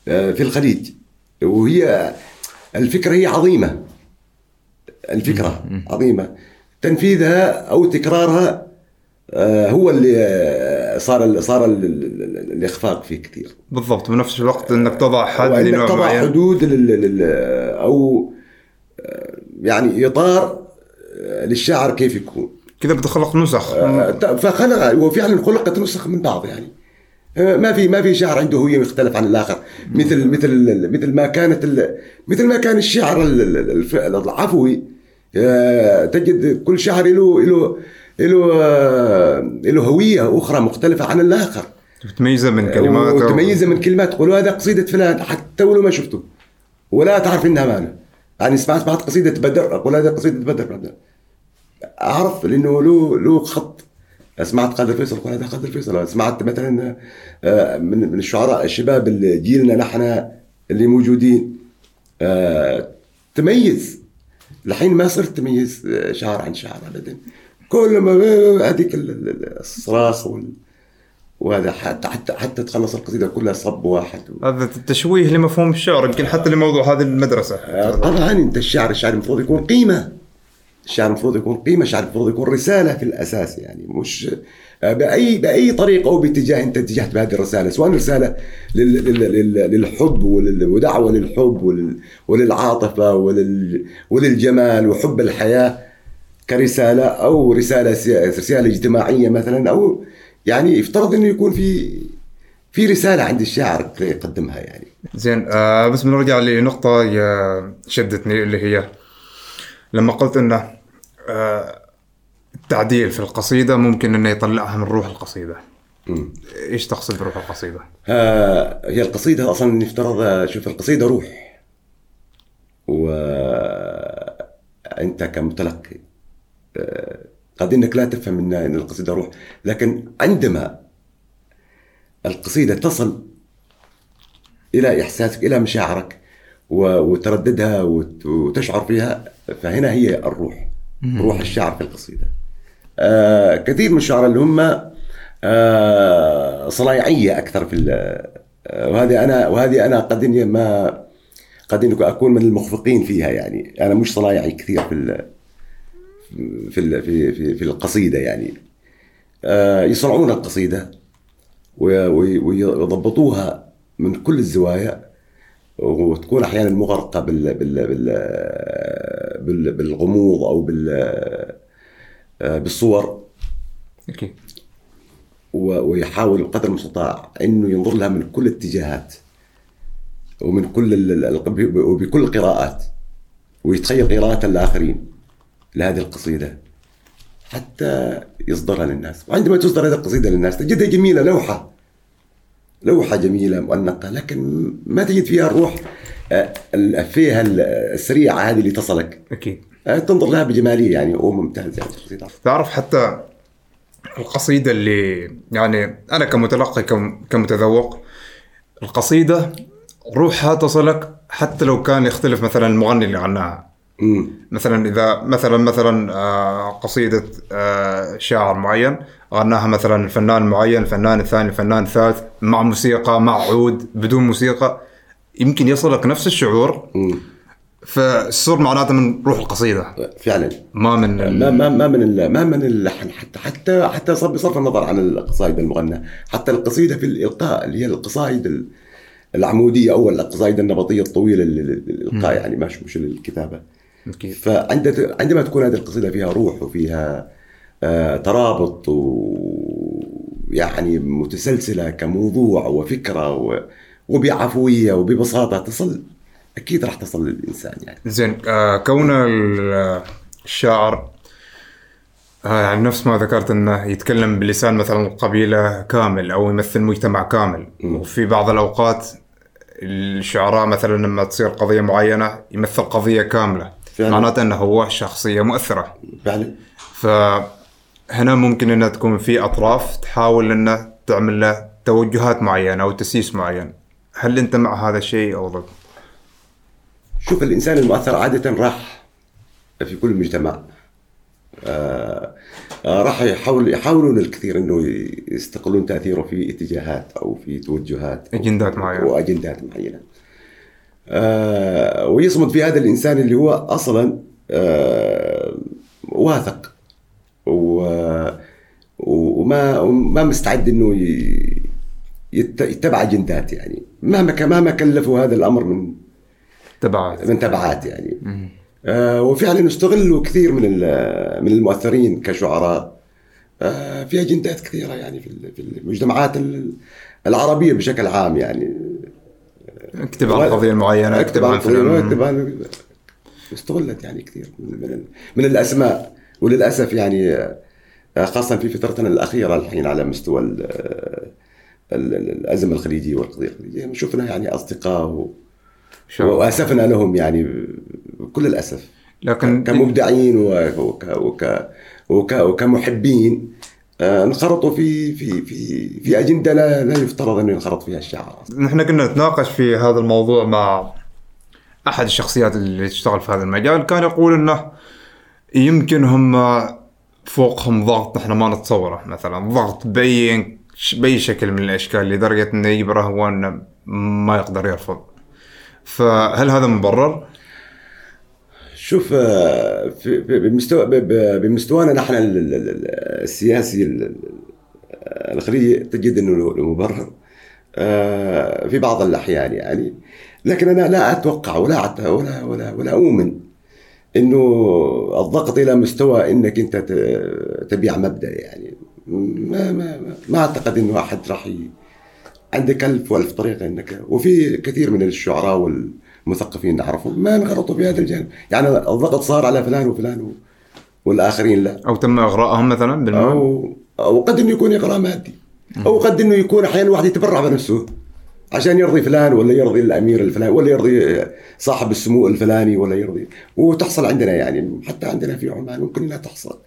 آه في الخليج. وهي الفكرة هي عظيمة. الفكرة عظيمة. تنفيذها أو تكرارها آه هو اللي آه، صار صار ال- ال- ال- الإخفاق فيه كثير. بالضبط بنفس الوقت إنك تضع حد لنوع تضع معين. حدود. أو آه، يعني إطار آه، للشاعر كيف يكون. كذا بتخلق نسخ. آه، فخلق وفعلا خلقت نسخ من بعض يعني. ما في ما في شاعر عنده هوية يختلف عن الآخر. مثل مثل مثل ما كانت مثل ما كان الشعر العفوي تجد كل شعر له له له آه، له هوية أخرى مختلفة عن الآخر. تميزه من كلمات وتميزه من كلمات. تقول هذا قصيدة فلان حتى ولو ما شفته. ولا تعرف إنها ماله يعني سمعت سمعت قصيدة بدر أقول هذا قصيدة بدر. أعرف لأنه له له خط. سمعت قادر فيصل أقول هذا قادر فيصل. سمعت مثلا آه، من من الشعراء الشباب اللي جيلنا نحن اللي موجودين. آه، تميز. الحين ما صرت تميز آه، شعر عن شعر ابدا. كل ما هذيك ال- ال- الصراخ وال وهذا حتى حتى حتى تخلص القصيدة كلها صب واحد هذا تشويه لمفهوم الشعر يمكن حتى لموضوع هذه المدرسة. طبعا أنت الشعر الشعر المفروض يكون قيمة. الشعر المفروض يكون قيمة الشعر المفروض يكون رسالة في الأساس يعني مش باي بأي طريقة أو باتجاه أنت اتجهت بهذه الرسالة سواء رسالة لل- لل- لل- للحب ولل- ودعوة للحب ولل- وللعاطفة ولل- وللجمال وحب الحياة. كرسالة أو رسالة رسالة اجتماعية مثلا أو يعني يفترض إنه يكون في في رسالة عند الشاعر يقدمها يعني زين آه بس بنرجع لنقطة يا- شدتني اللي هي لما قلت إنه آه التعديل في القصيدة ممكن إنه يطلعها من روح القصيدة. مم. إيش تقصد بروح القصيدة؟ آه، هي القصيدة أصلا نفترض شوف القصيدة روح وأنت كمتلقي قد إنك لا تفهم إن القصيدة روح. لكن عندما القصيدة تصل إلى إحساسك إلى مشاعرك وترددها وت- وتشعر فيها فهنا هي الروح روح الشعر في القصيدة. آه، كثير من الشعراء اللي هم آه، صنايعية أكثر في آه، وهذه أنا وهذه أنا قد إني ما قد إني أكون من المخفقين فيها يعني. أنا مش صنايعي كثير في في في في, في القصيدة يعني. آه، يصنعون القصيدة وي- وي- ويضبطوها من كل الزوايا وتكون أحيانا مغرقة بال بال بال بال بالغموض أو بال آه، بالصور. و- ويحاول بقدر المستطاع إنه ينظر لها من كل الاتجاهات ومن كل وبكل القراءات ويتخيل قراءة الآخرين. لهذه القصيدة حتى يصدرها للناس. وعندما تصدر هذه القصيدة للناس تجدها جميلة لوحة. لوحة جميلة مؤنقة. لكن ما تجد فيها الروح آه، ال- فيها ال- السريعة هذه اللي تصلك. أكيد. آه، تنظر لها بجمالية يعني وممتاز يعني تعرف حتى القصيدة اللي يعني أنا كمتلقي كم كمتذوق القصيدة روحها تصلك حتى لو كان يختلف مثلا المغني اللي غناها مم. مثلا إذا مثلا مثلا آه، قصيدة آه، شاعر معين غناها مثلا فنان معين الفنان الثاني الفنان الثالث مع موسيقى مع عود بدون موسيقى يمكن يصلك نفس الشعور. مم. فالسر معناته من روح القصيدة. فعلا. ما من ما ما ما من ما من اللحن حتى حتى حتى صرف بصرف النظر عن القصائد المغنى. حتى القصيدة في الإلقاء اللي هي القصائد ال- العمودية أو القصائد النبطية الطويلة للالقاء يعني مش مش للكتابه أكيد. فعند عندما تكون هذه القصيدة فيها روح وفيها آه ترابط ويعني متسلسلة كموضوع وفكرة و- وبعفوية وببساطة تصل أكيد راح تصل للإنسان يعني. زين آه كون ال- الشاعر آه يعني نفس ما ذكرت إنه يتكلم بلسان مثلا قبيلة كامل أو يمثل مجتمع كامل. وفي بعض الأوقات الشعراء مثلا لما تصير قضية معينة يمثل قضية كاملة. فعلا. معناته إنه هو شخصية مؤثرة فعلا فهنا ممكن إنها تكون في أطراف تحاول إنها تعمل له توجهات معينة أو تسييس معين هل أنت مع هذا الشيء أو ضد؟ شوف الإنسان المؤثر عادة راح في كل مجتمع آه آه راح يحاول يحاولون الكثير إنه يستقلون تأثيره في اتجاهات أو في توجهات أو- أجندات معينة. وأجندات معينة ويصمد في هذا الإنسان اللي هو أصلا آه واثق. وما وما مستعد إنه يتبع أجندات يعني. مهما مهما كلفوا هذا الأمر من تبعات. من تبعات يعني. آه وفعلا استغلوا كثير من من المؤثرين كشعراء. آه في أجندات كثيرة يعني في ال- في المجتمعات ال- العربية بشكل عام يعني. اكتب عن قضية معينة اكتب عن فيلم. قضية، اكتب عن استغلت يعني كثير من, من, الأسماء وللأسف يعني آه، آه، خاصة في فترتنا الأخيرة الحين على مستوى ال- ال- ال- الأزمة الخليجية والقضية الخليجية شفنا يعني أصدقاء. وأسفنا لهم يعني بكل الأسف لكن كمبدعين وك وك وك وك وكمحبين آه، انخرطوا في في في في أجندة لا لا يفترض أنه ينخرط فيها الشعر نحن كنا نتناقش في هذا الموضوع مع أحد الشخصيات اللي تشتغل في هذا المجال كان يقول إنه يمكن هم فوقهم ضغط نحن ما نتصوره مثلا ضغط باي بأي شكل من الأشكال لدرجة إنه يجبره هو انه ما يقدر يرفض فهل هذا مبرر؟ شوف آه، بمستوى بمستوانا نحن ال- ال- ال- السياسي ال- ال- الخليجي تجد إنه مبرر آه، في بعض الأحيان يعني لكن أنا لا أتوقع ولا ولا ولا ولا أؤمن إنه الضغط إلى مستوى إنك أنت تبيع مبدأ يعني ما ما ما, أعتقد إنه أحد راح. عندك ألف وألف طريقة إنك وفي كثير من الشعراء والمثقفين نعرفهم. ما انخرطوا في هذا الجانب. يعني الضغط صار على فلان وفلان و... والآخرين لا. أو تم إغراءهم مثلا بالمال؟ أو أو قد إنه يكون إغراء مادي. أو قد إنه يكون أحيانا الواحد يتبرع بنفسه عشان يرضي فلان ولا يرضي الأمير الفلاني ولا يرضي صاحب السمو الفلاني ولا يرضي. وتحصل عندنا يعني حتى عندنا في عمان ممكن لا تحصل.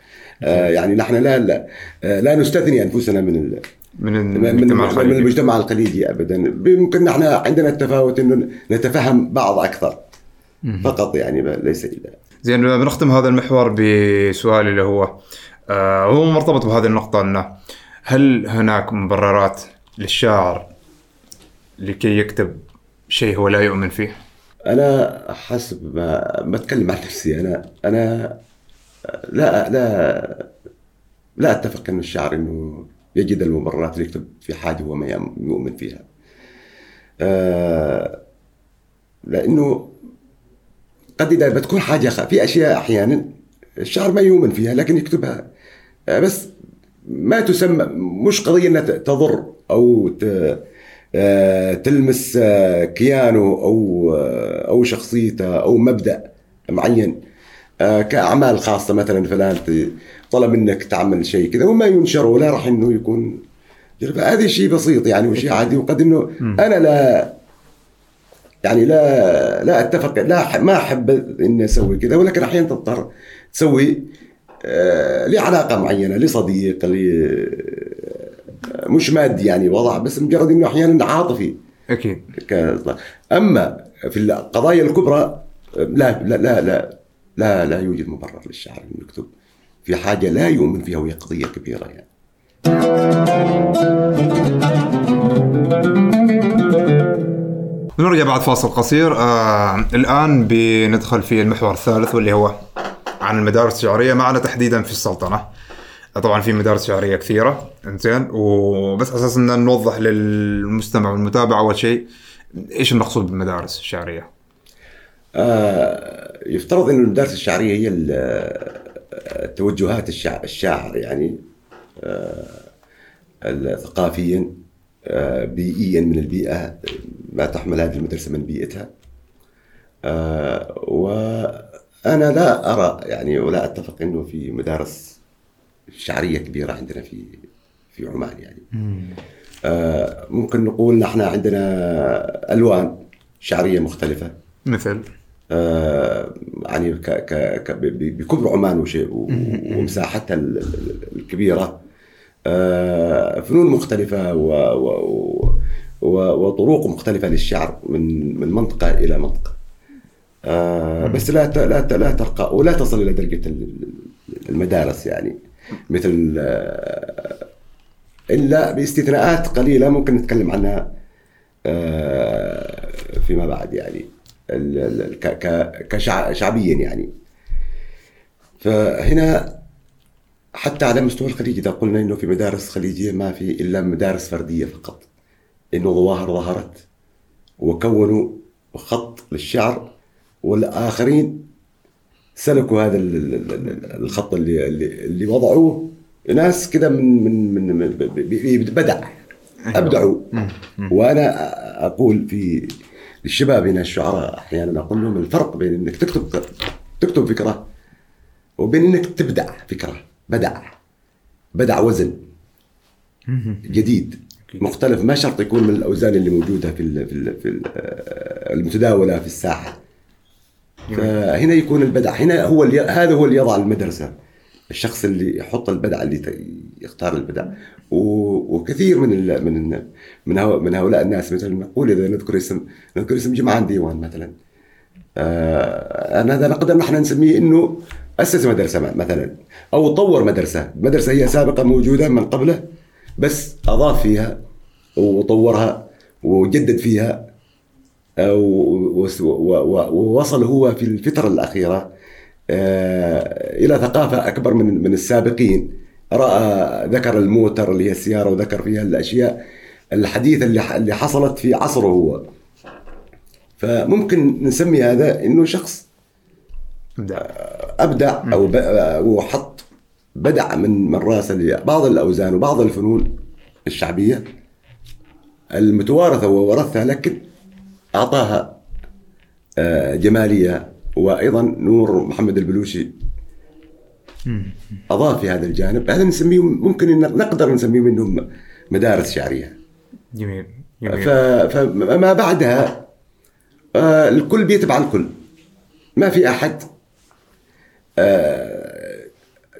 آه يعني نحن لا لا آه لا نستثني أنفسنا من. من من المجتمع من الخليجي. المجتمع الخليجي ابدا. يمكن نحن عندنا التفاوت إنه نتفهم بعض أكثر. فقط يعني ليس الا زين بنختم هذا المحور بسؤال اللي هو آه هو مرتبط بهذه النقطة إنه هل هناك مبررات للشاعر لكي يكتب شيء هو لا يؤمن فيه؟ أنا حسب ما اتكلم عن نفسي أنا أنا لا لا لا أتفق ان الشاعر إنه يجد المبررات ليكتب في حاجة هو ما يؤمن فيها. آه لأنه قد إذا بتكون حاجة خ- في أشياء أحيانا الشاعر ما يؤمن فيها لكن يكتبها آه بس ما تسمى مش قضية إنها ت- تضر أو ت- آه، تلمس آه، كيانه أو آه، أو شخصيته أو مبدأ معين كأعمال خاصة مثلا فلان طلب منك تعمل شيء كذا وما ينشر ولا راح إنه يكون هذا شيء بسيط يعني وشيء عادي وقد إنه أنا لا يعني لا لا أتفق لا ما أحب إني أسوي كذا ولكن أحيانا تضطر تسوي آه، لعلاقة معينة لصديق ل مش مادي يعني وضع بس مجرد إنه أحيانا عاطفي. أكيد. أما في القضايا الكبرى لا لا لا لا. لا, لا يوجد مبرر للشاعر إنه يكتب في حاجة لا يؤمن فيها وهي قضية كبيرة يعني. بنرجع بعد فاصل قصير. آه الآن بندخل في المحور الثالث واللي هو عن المدارس الشعرية معنا تحديدا في السلطنة. طبعا في مدارس شعرية كثيرة إنزين. وبس أساس ان نوضح للمستمع والمتابع أول شيء إيش المقصود بالمدارس الشعرية؟ آه، يفترض ان المدارس الشعرية هي ال- توجهات الشع- الشاعر يعني آه، ال- ثقافيا آه، بيئيا من البيئة ما تحمل هذه المدرسة من بيئتها. آه، وأنا لا أرى يعني ولا أتفق إنه في مدارس شعرية كبيرة عندنا في في عمان يعني. آه، ممكن نقول نحن عندنا ألوان شعرية مختلفة. مثل؟ آه، يعني ك ك ك بكبر عمان ومساحتها ال- ال- الكبيرة. آه، فنون مختلفة و و و وطرق مختلفة للشعر من من منطقة إلى منطقة. آه، بس لا لا لا ترقى ولا تصل إلى درجة ال- ال- المدارس يعني. مثل آه، إلا باستثناءات قليلة ممكن نتكلم عنها آه، فيما بعد يعني. ال- ال- ك- ك- كشع- شعبيا يعني. فهنا حتى على مستوى الخليج إذا قلنا إنه في مدارس خليجية ما في إلا مدارس فردية فقط إنه ظواهر ظهرت وكونوا خط للشعر والآخرين سلكوا هذا ال- ال- ال- الخط اللي اللي, اللي وضعوه. ناس كده من من من بدع أبدعوا. وأنا أقول في للشباب هنا الشعراء أحيانا أقول لهم الفرق بين إنك تكتب تكتب فكرة وبين إنك تبدع فكرة بدع بدع وزن جديد مختلف. ما شرط يكون من الأوزان اللي موجودة في ال في, ال في ال المتداولة في الساحة. فهنا يكون البدع. هنا هو هذا هو اللي يضع المدرسة. الشخص اللي يحط البدع اللي يختار البدع. وكثير من ال من ال من, هو من هؤلاء الناس مثل نقول إذا نذكر اسم نذكر اسم جمعان ديوان مثلا. آه أنا هذا نقدر نحن نسميه إنه أسس مدرسة مثلا أو طور مدرسة. مدرسة هي سابقة موجودة من قبله بس أضاف فيها وطورها وجدد فيها آه، ووصل هو في الفترة الأخيرة آه، إلى ثقافة أكبر من من السابقين. رأى ذكر الموتر اللي هي السيارة وذكر فيها الأشياء الحديثه اللي اللي حصلت في عصره هو. فممكن نسمي هذا إنه شخص أبدع. أو وحط بدع من من راسه بعض الأوزان وبعض الفنون الشعبية المتوارثة وورثها لكن أعطاها آه، جمالية وأيضا نور محمد البلوشي أضاف في هذا الجانب هذا نسميه ممكن إن نقدر نسميه منهم مدارس شعرية. جميل ف- جميل فما بعدها آه، الكل بيتبع الكل. ما في أحد آه،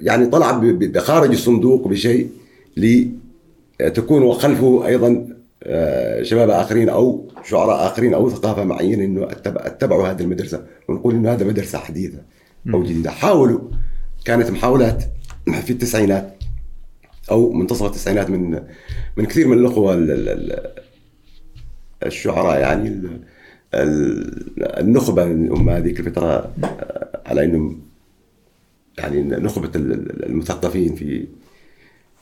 يعني طلع ب- ب- خارج الصندوق بشيء لتكون خلفه أيضا آه، شباب آخرين أو شعراء آخرين أو ثقافة معينة إنه أتبع- أتبعوا هذه المدرسة. ونقول إنه هذا مدرسة حديثة أو جديدة. حاولوا كانت محاولات في التسعينات أو منتصف التسعينات من من كثير من الأخوة ال- ال- ال- الشعراء يعني ال- ال- النخبة هم هذيك الفترة آه، على إنهم يعني نخبة ال- ال- المثقفين في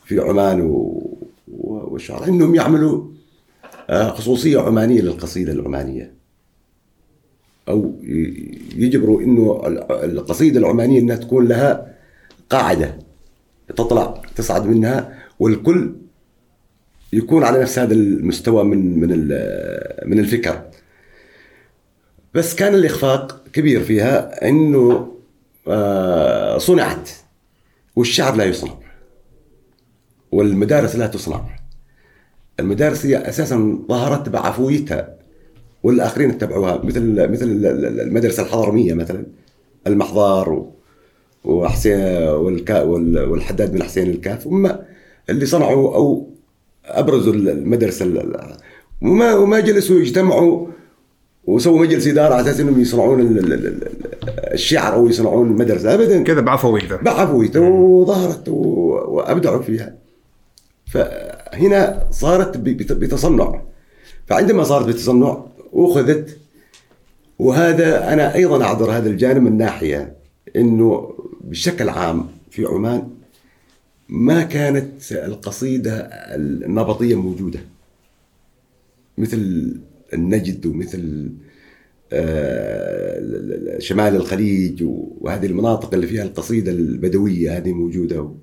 في عمان والشعراء إنهم يعملوا آه، خصوصية عمانية للقصيدة العمانية. أو يجبروا إنه ال- القصيدة العمانية إنها تكون لها قاعدة تطلع تصعد منها والكل يكون على نفس هذا المستوى من من من الفكر. بس كان الإخفاق كبير فيها إنه آه، صنعت والشعر لا يصنع والمدارس لا تصنع. المدارس هي أساسا ظهرت بعفويتها. والآخرين اتبعوها مثل مثل المدرسة الحضرمية مثلا المحضار وحسين والكا وال- والحداد بن حسين الكاف هم اللي صنعوا أو أبرزوا المدرسة ال- وما وما جلسوا يجتمعوا وسووا مجلس إدارة على أساس إنهم يصنعون ال- ال- ال- الشعر أو يصنعون المدرسة ابدا. كذا بعفويته بعفويته وظهرت و- وأبدعوا فيها. فهنا صارت بتصنع. فعندما صارت بتصنع أخذت. وهذا أنا أيضا أعذر هذا الجانب من ناحية إنه بشكل عام في عمان ما كانت القصيدة النبطية موجودة. مثل النجد ومثل آه، شمال الخليج وهذه المناطق اللي فيها القصيدة البدوية هذه موجودة. و-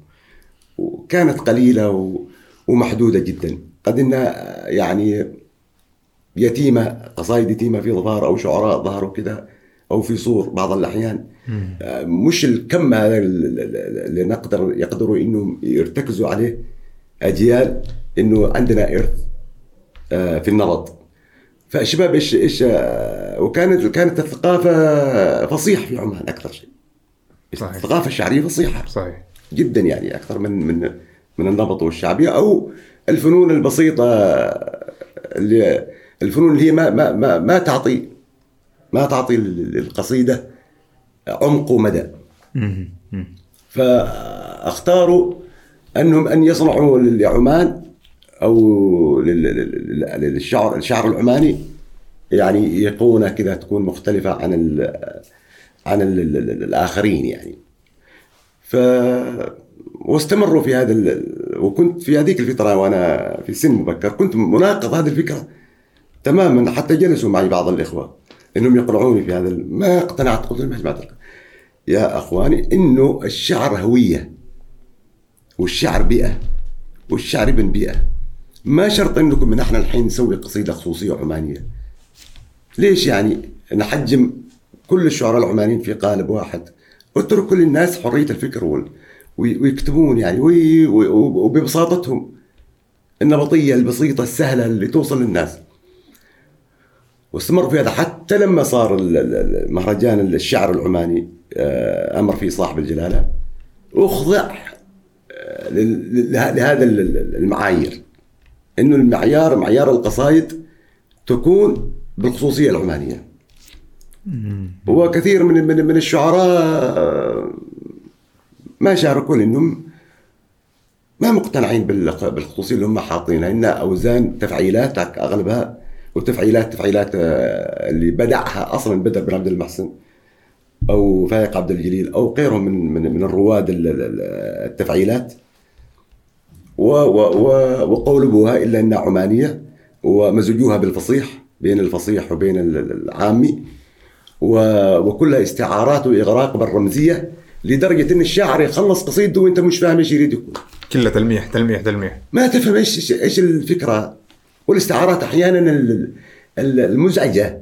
وكانت قليلة و- ومحدودة جدا. قد انها يعني يتيمة قصائد يتيمة في ظفار أو شعراء ظهروا كذا أو في صور بعض الأحيان. آه، مش الكم هذا ال- ال- اللي نقدر يقدروا إنهم يرتكزوا عليه. أجيال إنه عندنا إرث آه، في النبط فالشباب إيش إيش آه، وكانت كانت الثقافة فصيح في عمان أكثر شيء. صحيح. الثقافة الشعرية فصيحة صحيح. جدا يعني أكثر من من من النبط والشعبية أو الفنون البسيطة اللي الفنون اللي هي ما ما ما, ما تعطي ما تعطي للقصيده عمق ومدى. فأختاروا أنهم أن يصنعوا لعمان أو لل- لل- للشعر الشعر العماني يعني ايقونه كذا تكون مختلفة عن ال عن ال ال الآخرين يعني ف واستمروا في هذا. وكنت في هذيك الفترة وأنا في سن مبكر كنت مناقض هذه الفكرة تماما حتى جلسوا معي بعض الإخوة إنهم يقنعوني في هذا ما اقتنعت قلت لهم يا أخواني إنه الشعر هوية والشعر بيئة والشعر ابن بيئة. ما شرط إنكم من إحنا الحين نسوي قصيدة خصوصية عمانية. ليش يعني نحجم كل الشعراء العمانيين في قالب واحد؟ اترك كل الناس حرية الفكر وال... وي- ويكتبون يعني وببساطتهم النمطيه البسيطة السهلة اللي توصل للناس. واستمر في هذا حتى لما صار مهرجان الشعر العماني آه، أمر فيه صاحب الجلالة أخضع آه، لهذا ال- ال- المعايير. إنه المعيار معيار القصائد تكون بالخصوصية العمانية. وكثير من من من الشعراء آه، ما شاركوا لأنهم ما مقتنعين بال- بالخصوصية اللي هم حاطينها. انها أوزان تفعيلات أغلبها وتفعيلات تفعيلات آه، اللي بدعها أصلا بدر بن عبد المحسن أو فايق عبد الجليل أو غيرهم من من من الرواد ال- ال- التفعيلات. و و و وقولبوها إلا إنها عمانية ومزجوها بالفصيح بين الفصيح وبين ال- ال- العامي. و- وكلها استعارات وإغراق بالرمزية لدرجة إن الشاعر يخلص قصيدته وأنت مش فاهم إيش يريد يقول. كلها تلميح تلميح تلميح. ما تفهم إيش إيش الفكرة؟ والاستعارات أحيانا ال- ال- المزعجة.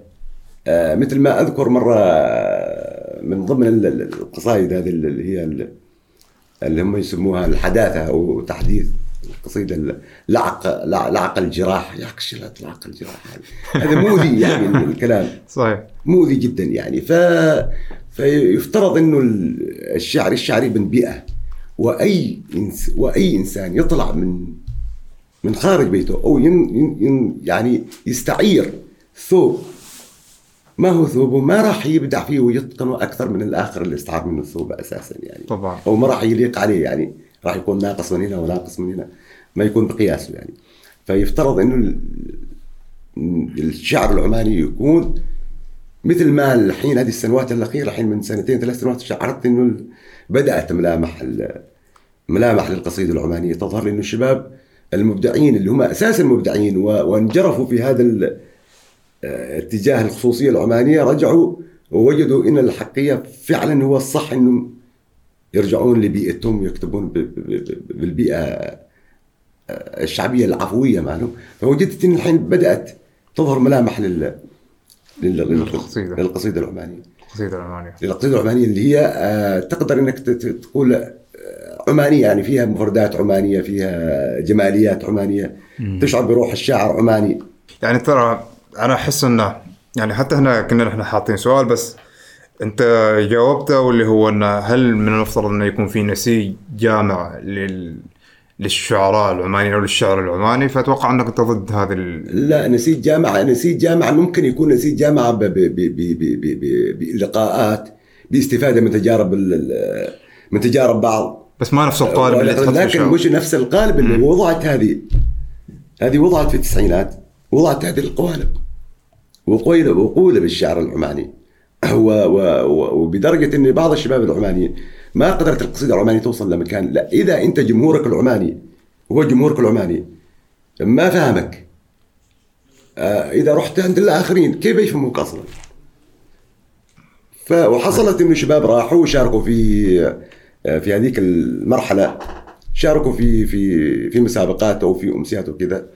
آه، مثل ما أذكر مرة آه، من ضمن ال- ال- القصائد هذه اللي هي ال- اللي هم يسموها الحداثة أو تحديث القصيده لعق لع- لعق الجراح. يا شو لعق الجراح هذا؟ هذا مؤذي يعني الكلام. صحيح. مؤذي جدا يعني. ف فيفترض إنه الشعر الشعر ابن بيئة وأي إنس وأي إنسان يطلع من من خارج بيته أو ين ين ين يعني يستعير ثوب. ما هو ثوبه؟ ما راح يبدع فيه ويتقنه أكثر من الآخر اللي استعار منه الثوب أساسا يعني. طبعا. أو ما راح يليق عليه يعني راح يكون ناقص من هنا وناقص من هنا ما يكون بقياسه يعني. فيفترض إنه ال- الشعر العماني يكون مثل ما الحين هذه السنوات الأخيرة الحين من سنتين ثلاث سنوات شعرت إنه بدأت ملامح ملامح للقصيدة العمانية. تظهر لأنه الشباب المبدعين اللي هم أساسا مبدعين و- وانجرفوا في هذا آه، اتجاه الخصوصية العمانية رجعوا ووجدوا إن الحقيقة فعلا هو الصح إنهم يرجعون لبيئتهم ب- بالبيئة آه، الشعبية العفوية معهم فوجدت إن الحين بدأت تظهر ملامح لل لل- لل- للقصيدة. للقصيدة العمانية. القصيدة العمانية. القصيده العمانية اللي هي آه، تقدر إنك تقول عمانية يعني فيها مفردات عمانية فيها جماليات عمانية. تشعر بروح الشاعر عماني. يعني ترى أنا أحس إنه يعني حتى هنا كنا نحن حاطين سؤال بس أنت جاوبته واللي هو إنه هل من المفترض إنه يكون في نسيج جامع لل للشعراء العمانيين أو للشعر العماني؟ فأتوقع إنك أنت ضد هذه ال... لا نسيج جامعة نسيج جامعة ممكن يكون نسيج جامعة ب- ب- ب- ب- ب- ب- ب- بلقاءات باستفادة من تجارب ال- من تجارب بعض. بس ما نفس القالب اللي تحط فيه لكن. مش نفس القالب اللي وضعت هذه؟ هذه وضعت في التسعينات وضعت هذه القوالب. وقيل وقولب الشعر العماني. و و و وبدرجة إن بعض الشباب العمانيين ما قدرت القصيدة العمانية توصل لمكان. لا إذا أنت جمهورك العماني هو جمهورك العماني ما فهمك. آه، إذا رحت عند الآخرين كيف يفهموك أصلا؟ وحصلت إنه شباب راحوا وشاركوا في في هذيك المرحلة شاركوا في في في مسابقات أو في أمسيات وكذا.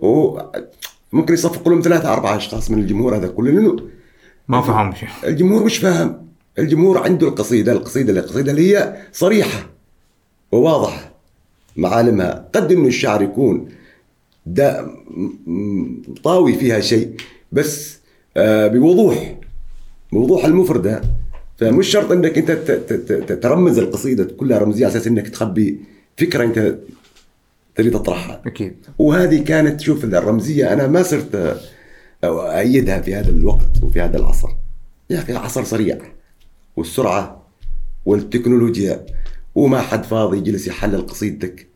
وممكن يصفقوا لهم ثلاثة أربعة أشخاص من الجمهور هذا كله. لأنه ما فهم شيء الجمهور مش فاهم. الجمهور عنده القصيدة القصيدة القصيدة اللي هي صريحة وواضحة. معالمها. قد إنه الشعر يكون دا طاوي فيها شيء بس آه بوضوح بوضوح المفردة. فمش شرط إنك أنت ترمز القصيدة كلها رمزية على أساس إنك تخبي فكرة أنت تريد تطرحها. أكيد. وهذه كانت شوف الرمزية أنا ما صرت أؤيدها في هذا الوقت وفي هذا العصر. يا أخي العصر سريع. والسرعة والتكنولوجيا وما حد فاضي يجلس يحلل قصيدتك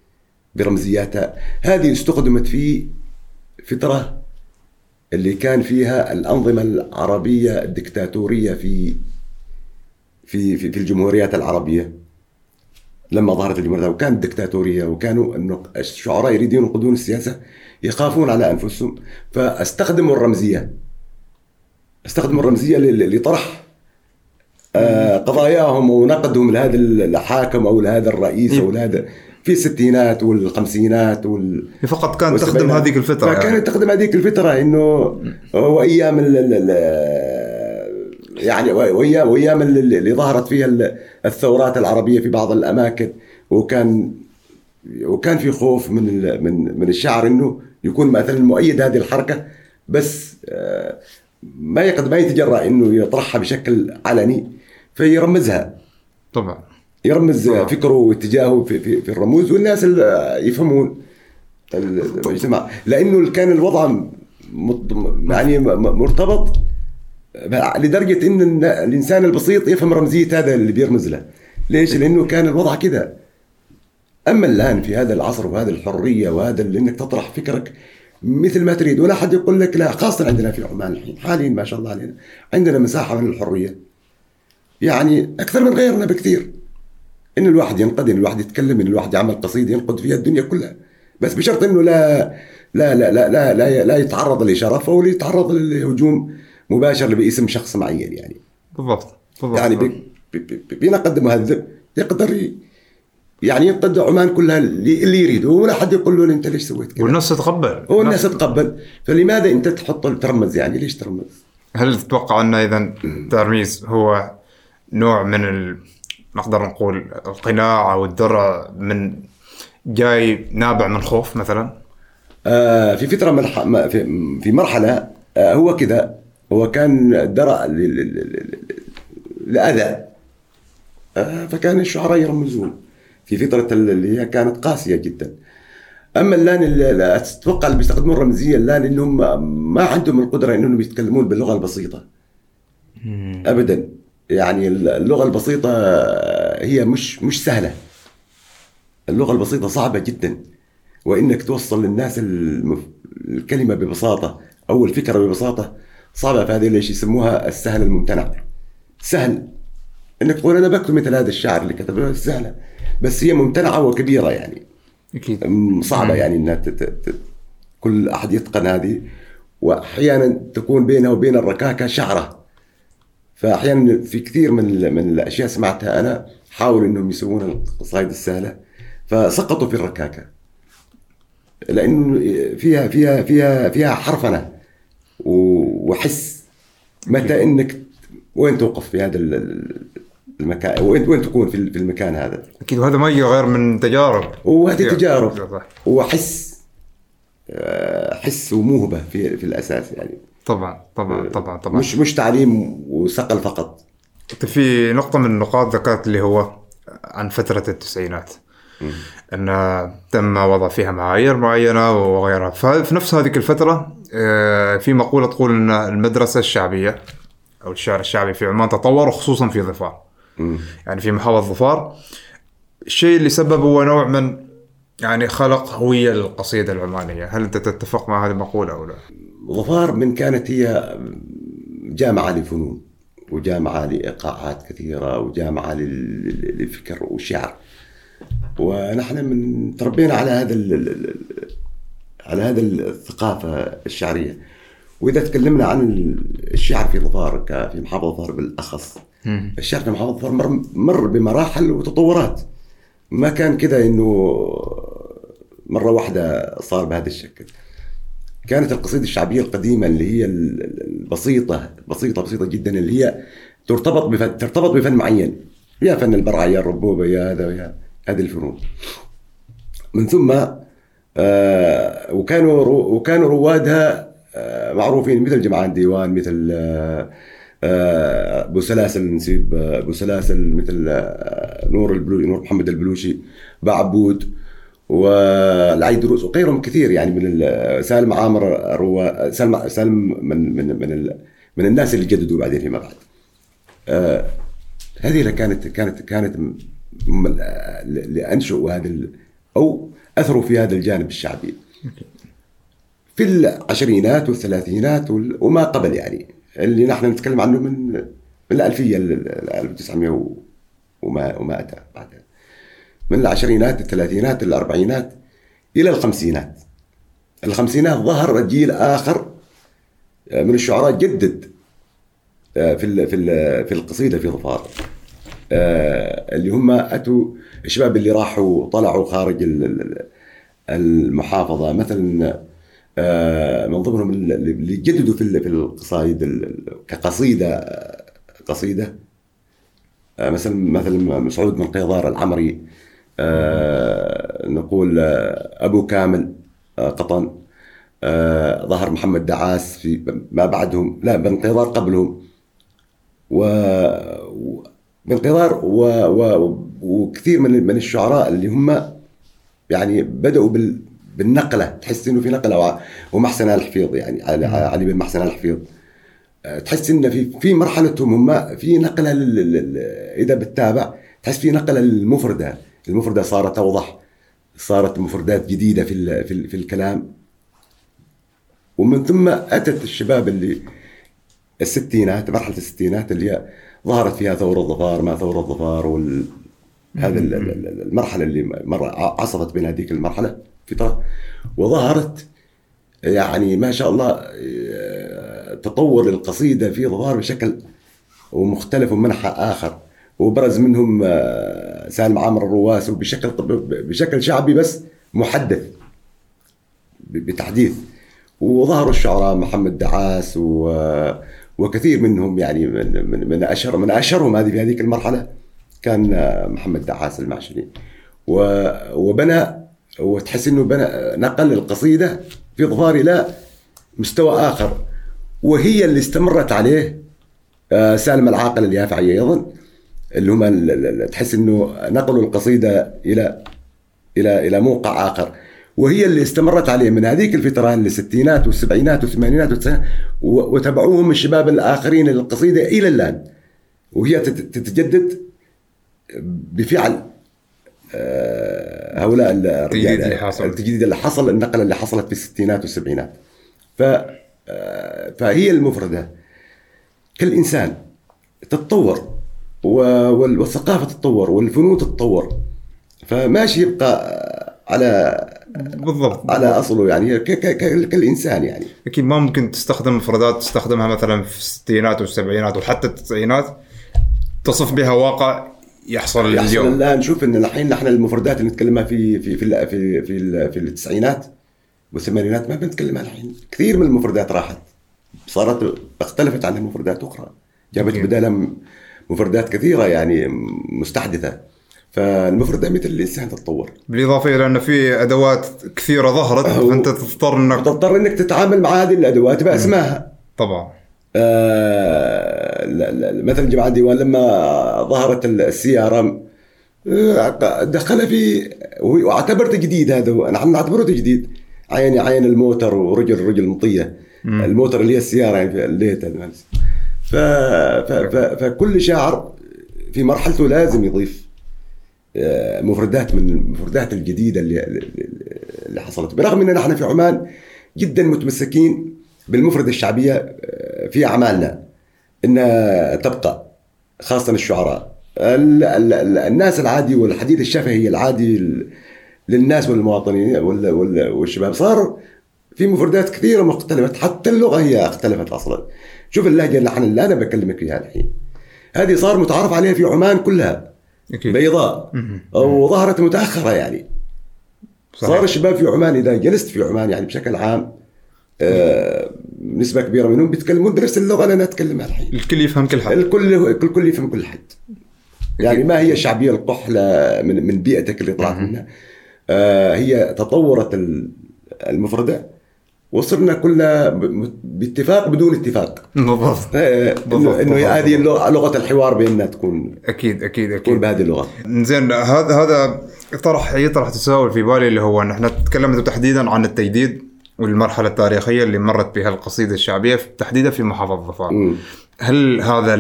برمزياتها. هذه استخدمت في فترة اللي كان فيها الأنظمة العربية الدكتاتورية في في في, في الجمهوريات العربية لما ظهرت الجمهورية وكانت دكتاتورية وكانوا انه الشعراء يريدون ينقذون السياسة يخافون على أنفسهم فاستخدموا الرمزية استخدموا الرمزية ل- لطرح آه، قضاياهم ونقدهم لهذا الحاكم أو لهذا الرئيس أو لهذا في الستينات والخمسينات وال فقط كان تخدم. هذيك الفترة فكانت يعني. تخدم هذيك الفترة إنه وايام ال ال- ال- يعني وايام وايام اللي اللي ظهرت فيها ال- الثورات العربية في بعض الأماكن. وكان وكان في خوف من من من الشعر إنه يكون مثلا مؤيد هذه الحركة بس آه، ما يقدر ما يتجرأ إنه يطرحها بشكل علني فيرمزها. طبعا. يرمز طبعا. فكره واتجاهه في, في, في الرموز والناس اللي يفهمون المجتمع. لأنه كان الوضع يعني مرتبط لدرجة إن الإنسان البسيط يفهم رمزية هذا اللي بيرمز له. ليش؟ لأنه كان الوضع كذا أما الآن في هذا العصر وهذه الحرية وهذا اللي إنك تطرح فكرك مثل ما تريد ولا حد يقول لك لا خاصة عندنا في عمان الحين حاليا ما شاء الله علينا عندنا مساحة من الحرية. يعني أكثر من غيرنا بكثير. إن الواحد ينقد ان الواحد يتكلم إن الواحد يعمل قصيده ينقد فيها الدنيا كلها. بس بشرط إنه لا لا لا لا لا لا, لا يتعرض لشرف أو يتعرض لهجوم مباشر باسم شخص معين يعني. بالضبط بالضبط. يعني بي- بي- بي- بينقد مهذب يقدر يعني ينقد عمان كلها اللي يريده ولا حد يقول له أنت ليش سويت كذا؟ والناس تتقبل. هو الناس تتقبل. فلماذا أنت تحط ترمز يعني؟ ليش ترمز؟ هل تتوقع أن إذا الترميز هو نوع من ال... نقدر نقول القناع أو الدرع من جاي نابع من خوف مثلا؟ آه، في فترة من في في مرحلة آه، هو كذا. هو كان ل- لأذى. آه، فكان الشعراء يرمزون في فتره اللي هي كانت قاسية جدا. أما الآن اللي اللي أتوقع اللي بيستخدمون الرمزية الآن إنهم ما عندهم القدرة إنهم يتكلمون باللغة البسيطة. ابدا. يعني اللغة البسيطة هي مش مش سهلة. اللغة البسيطة صعبة جدا. وإنك توصل للناس المف... الكلمة ببساطة أو الفكرة صعبة فهذه ليش يسموها السهل الممتنع. سهل. إنك تقول أنا بكتب مثل هذا الشاعر اللي كتبه سهلة. بس هي ممتنعة وكبيرة يعني. أكيد. صعبة يعني إنها تت... كل أحد يتقن هذه. وأحيانا تكون بينها وبين الركاكة شعرة. فأحيانا في كثير من من الأشياء سمعتها أنا حاولوا إنهم يسوون القصائد السهلة. فسقطوا في الركاكة. لأنه فيها فيها فيها فيها حرفنة. و- وحس متى إنك وين توقف في هذا ال- ال- المكان؟ وين وين تكون في ال- في المكان هذا؟ أكيد وهذا ما يجي غير من تجارب. وهذه تجارب. وحس آه، حس وموهبة في في الأساس يعني. طبعا طبعا طبعا طبعا. مش مش تعليم وصقل فقط. انت في نقطة من النقاط ذكرت اللي هو عن فترة التسعينات. إن تم وضع فيها معايير معينة وغيرها. ففي نفس هذه الفترة آه، في مقولة تقول إن المدرسة الشعبية أو الشعر الشعبي في عمان تطور خصوصا في ظفار. يعني في محافظة ظفار الشيء اللي سبب هو نوع من يعني خلق هوية للقصيدة العمانية. هل أنت تتفق مع هذه المقولة أو لا؟ ظفار من كانت هي جامعة لفنون وجامعة لإيقاعات كثيرة وجامعة لل- لل- للفكر والشعر. ونحن من تربينا على هذا على هذا الثقافة الشعرية. وإذا تكلمنا عن الشعر في ظفار في محافظة ظفار بالأخص. الشعر في محافظة ظفار مر, مر بمراحل وتطورات. ما كان كذا إنه مرة واحدة صار بهذا الشكل. كانت القصيدة الشعبية القديمة اللي هي ال- ال- البسيطة بسيطة بسيطة جدا اللي هي ترتبط بفن ترتبط بفن معين. يا فن البرعة يا الربوبة يا هذا يا هذه الفنون. من ثم وكانوا رو وكانوا روادها آه معروفين مثل جمعان ديوان مثل آه آه، أبو سلاسل نسيب آه، أبو سلاسل مثل آه، نور البلوشي نور محمد البلوشي بعبود والعيدروس وغيرهم كثير يعني من ال- سالم عامر روا سالم سالم من من من من الناس اللي جددوا بعدين فيما بعد. آه هذه كانت كانت كانت اللي انشئوا هذا أو أثروا في هذا الجانب الشعبي. في العشرينات والثلاثينات وال- وما قبل يعني. اللي نحن نتكلم عنه من من الألفية ال- ال- 1900 و- وما وما أتى بعدها. من العشرينات الثلاثينات الأربعينات إلى الخمسينات. الخمسينات ظهر جيل آخر آه، من الشعراء جدد آه، في في في القصيدة في ظفار آه، اللي هم أتوا الشباب اللي راحوا طلعوا خارج ال- ال- المحافظة مثلا آه، من ضمنهم اللي جددوا في في القصائد ال- كقصيدة قصيدة آه، مثلا مثلا مسعود بن قيضار العمري آه، نقول أبو كامل قطن ظهر محمد دعاس في ما بعدهم لا بنقيضار قبلهم و و- بنقيضار و... و... وكثير من من الشعراء اللي هم يعني بدأوا بال... بالنقلة تحس إنه في نقلة وع- ومحسن آل الحفيظ يعني علي, علي بن محسن آل الحفيظ آه، تحس ان في في مرحلتهم هم في نقلة لل... لل... إذا بتتابع تحس في نقلة للمفردة. المفردة صارت أوضح صارت مفردات جديدة في ال... في, ال... في الكلام. ومن ثم أتت الشباب اللي الستينات مرحلة الستينات اللي هي ظهرت فيها ثورة الظفار ما ثورة الظفار وال هذا ال- ال- ال- المرحلة اللي مر عصفت بين هذيك المرحلة فتره وظهرت يعني ما شاء الله آه، تطور القصيدة في ظفار بشكل ومختلف ومنحى آخر. وبرز منهم آه، سالم عامر الرواس وبشكل بشكل شعبي بس محدث بتحديث. وظهروا الشعراء محمد دعاس و وكثير منهم يعني من من, من اشهر من أشهرهم هذه في هذيك المرحلة كان محمد دعاس المعشري. وبنى وتحس إنه بنى نقل القصيدة في ظفار إلى مستوى آخر. وهي اللي استمرت عليه آه، سالم العاقل اليافعي أيضا اللي هم تحس إنه نقلوا القصيدة إلى إلى إلى موقع آخر. وهي اللي استمرت عليه من هذيك الفترة الستينات والسبعينات والثمانينات والتسعينات وتبعوهم الشباب الآخرين للقصيده إلى الآن. وهي تت- تتجدد بفعل آه، هؤلاء ال- التجديد اللي حصل. التجديد اللي حصل النقلة اللي حصلت في الستينات والسبعينات ف آه، فهي المفردة. كالإنسان تتطور والثقافة تتطور والفنون تتطور. فماشي يبقى على بالضبط. على أصله يعني ك- ك- ك- كالإنسان يعني. أكيد ما ممكن تستخدم مفردات تستخدمها مثلا في الستينات والسبعينات وحتى التسعينات تصف بها واقع يحصل يحصل اليوم. الآن. نشوف إن الحين نحن المفردات اللي نتكلمها في في في في في, في التسعينات والثمانينات ما بنتكلمها الحين. كثير من المفردات راحت. صارت اختلفت عن المفردات أخرى. جابت. بدالها مفردات كثيرة يعني مستحدثة. فالمفردة مثل الانسان تتطور. بالإضافة إلى أن في أدوات كثيرة ظهرت فأنت تضطر إنك تضطر إنك تتعامل مع هذه الأدوات باسمائها طبعا. آه، لا- لا- مثلا جماعة الديوان لما ظهرت السيارة آه، دخل في واعتبر تجديد هذا هو. نحن نعتبره تجديد. عين عين الموتر ورجل رجل مطية. الموتر اللي هي السيارة يعني في الليت هذا. ف... ف... ف... فكل شاعر في مرحلته لازم يضيف. مفردات من المفردات الجديدة اللي اللي حصلت. برغم ان نحن في عمان جدا متمسكين بالمفردة الشعبية آه، في أعمالنا انها تبقى خاصة الشعراء. ال- ال- ال- الناس العادي والحديث الشفهي العادي للناس والمواطنين وال- وال- والشباب صار في مفردات كثيرة مختلفة حتى اللغة هي اختلفت أصلا. شوف اللهجة اللي إحنا اللي أنا بكلمك فيها الحين. هذه صار متعارف عليها في عمان كلها. أكيد. بيضاء. وظهرت متأخرة يعني. صحيح. صار الشباب في عمان اذا جلست في عمان يعني بشكل عام. آه، نسبة كبيرة منهم بيتكلمون بنفس اللغة اللي أنا اتكلمها الحين. الكل يفهم كل حد. الكل الكل كل يفهم كل حد. يعني ما هي الشعبيه القحلة من من بيئتك اللي طلعت منها. آه، هي تطورت ال- المفردة. وصرنا كلنا باتفاق بدون اتفاق بالضبط آه، انه بالضبط. هذه لغة الحوار بيننا تكون أكيد أكيد تكون أكيد بهذه اللغة زين هذا هذا طرح يطرح تساؤل في بالي اللي هو ان إحنا تكلمنا تحديدا عن التجديد والمرحلة التاريخية اللي مرت بها القصيدة الشعبية في- تحديدا في محافظة ظفار. هل هذا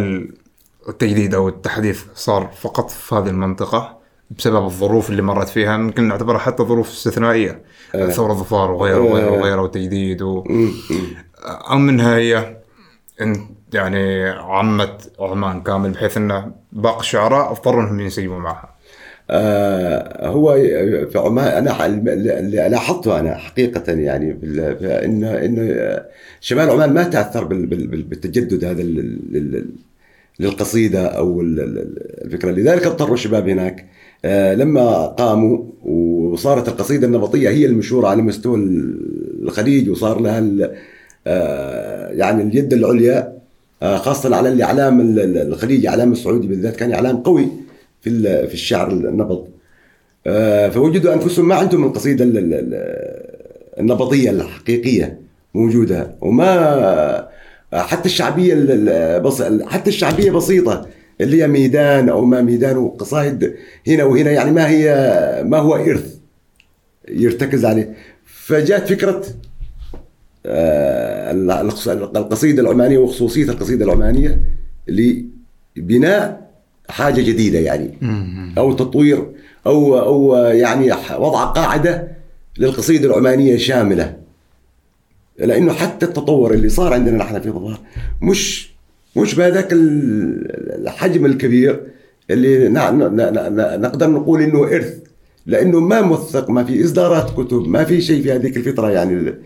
التجديد أو التحديث صار فقط في هذه المنطقة بسبب الظروف اللي مرت فيها ممكن نعتبرها حتى ظروف استثنائية. ثورة ظفار وغيره وغيره وغيره وتجديد و... أو منها هي إن يعني عمت عمان كامل بحيث إن باقي الشعراء اضطروا إنهم ينسجموا معها. آه، هو في عمان أنا اللي لاحظته أنا حقيقة يعني انه انه شمال عمان ما تأثر بال- بال- بال- بالتجدد هذا لل- لل- للقصيدة أو ال- ال- الفكرة. لذلك اضطروا الشباب هناك آه، لما قاموا وصارت القصيدة النبطية هي المشهورة على مستوى الخليج وصار لها آه، يعني اليد العليا آه، خاصة على الاعلام ال- ال- الخليجي اعلام السعودي بالذات كان اعلام قوي في في الشعر النبض آه، فوجدوا أنفسهم ما عندهم القصيدة ال- ال- ال- النبطية الحقيقية موجودة. وما حتى الشعبية ال- ال- بس حتى الشعبية بسيطة. اللي هي ميدان أو ما ميدان وقصائد هنا وهنا يعني ما هي ما هو إرث يرتكز عليه. فجاءت فكرة آه، القص- القصيدة العمانية وخصوصية القصيدة العمانية لبناء حاجة جديدة يعني أو تطوير أو أو يعني وضع قاعدة للقصيدة العمانية شاملة. لأنه حتى التطور اللي صار عندنا نحن في ظفار مش مش بهذاك ال- الحجم الكبير اللي نقدر نقول إنه إرث. لأنه ما موثق ما في إصدارات كتب ما في شيء في هذيك الفترة يعني. ال-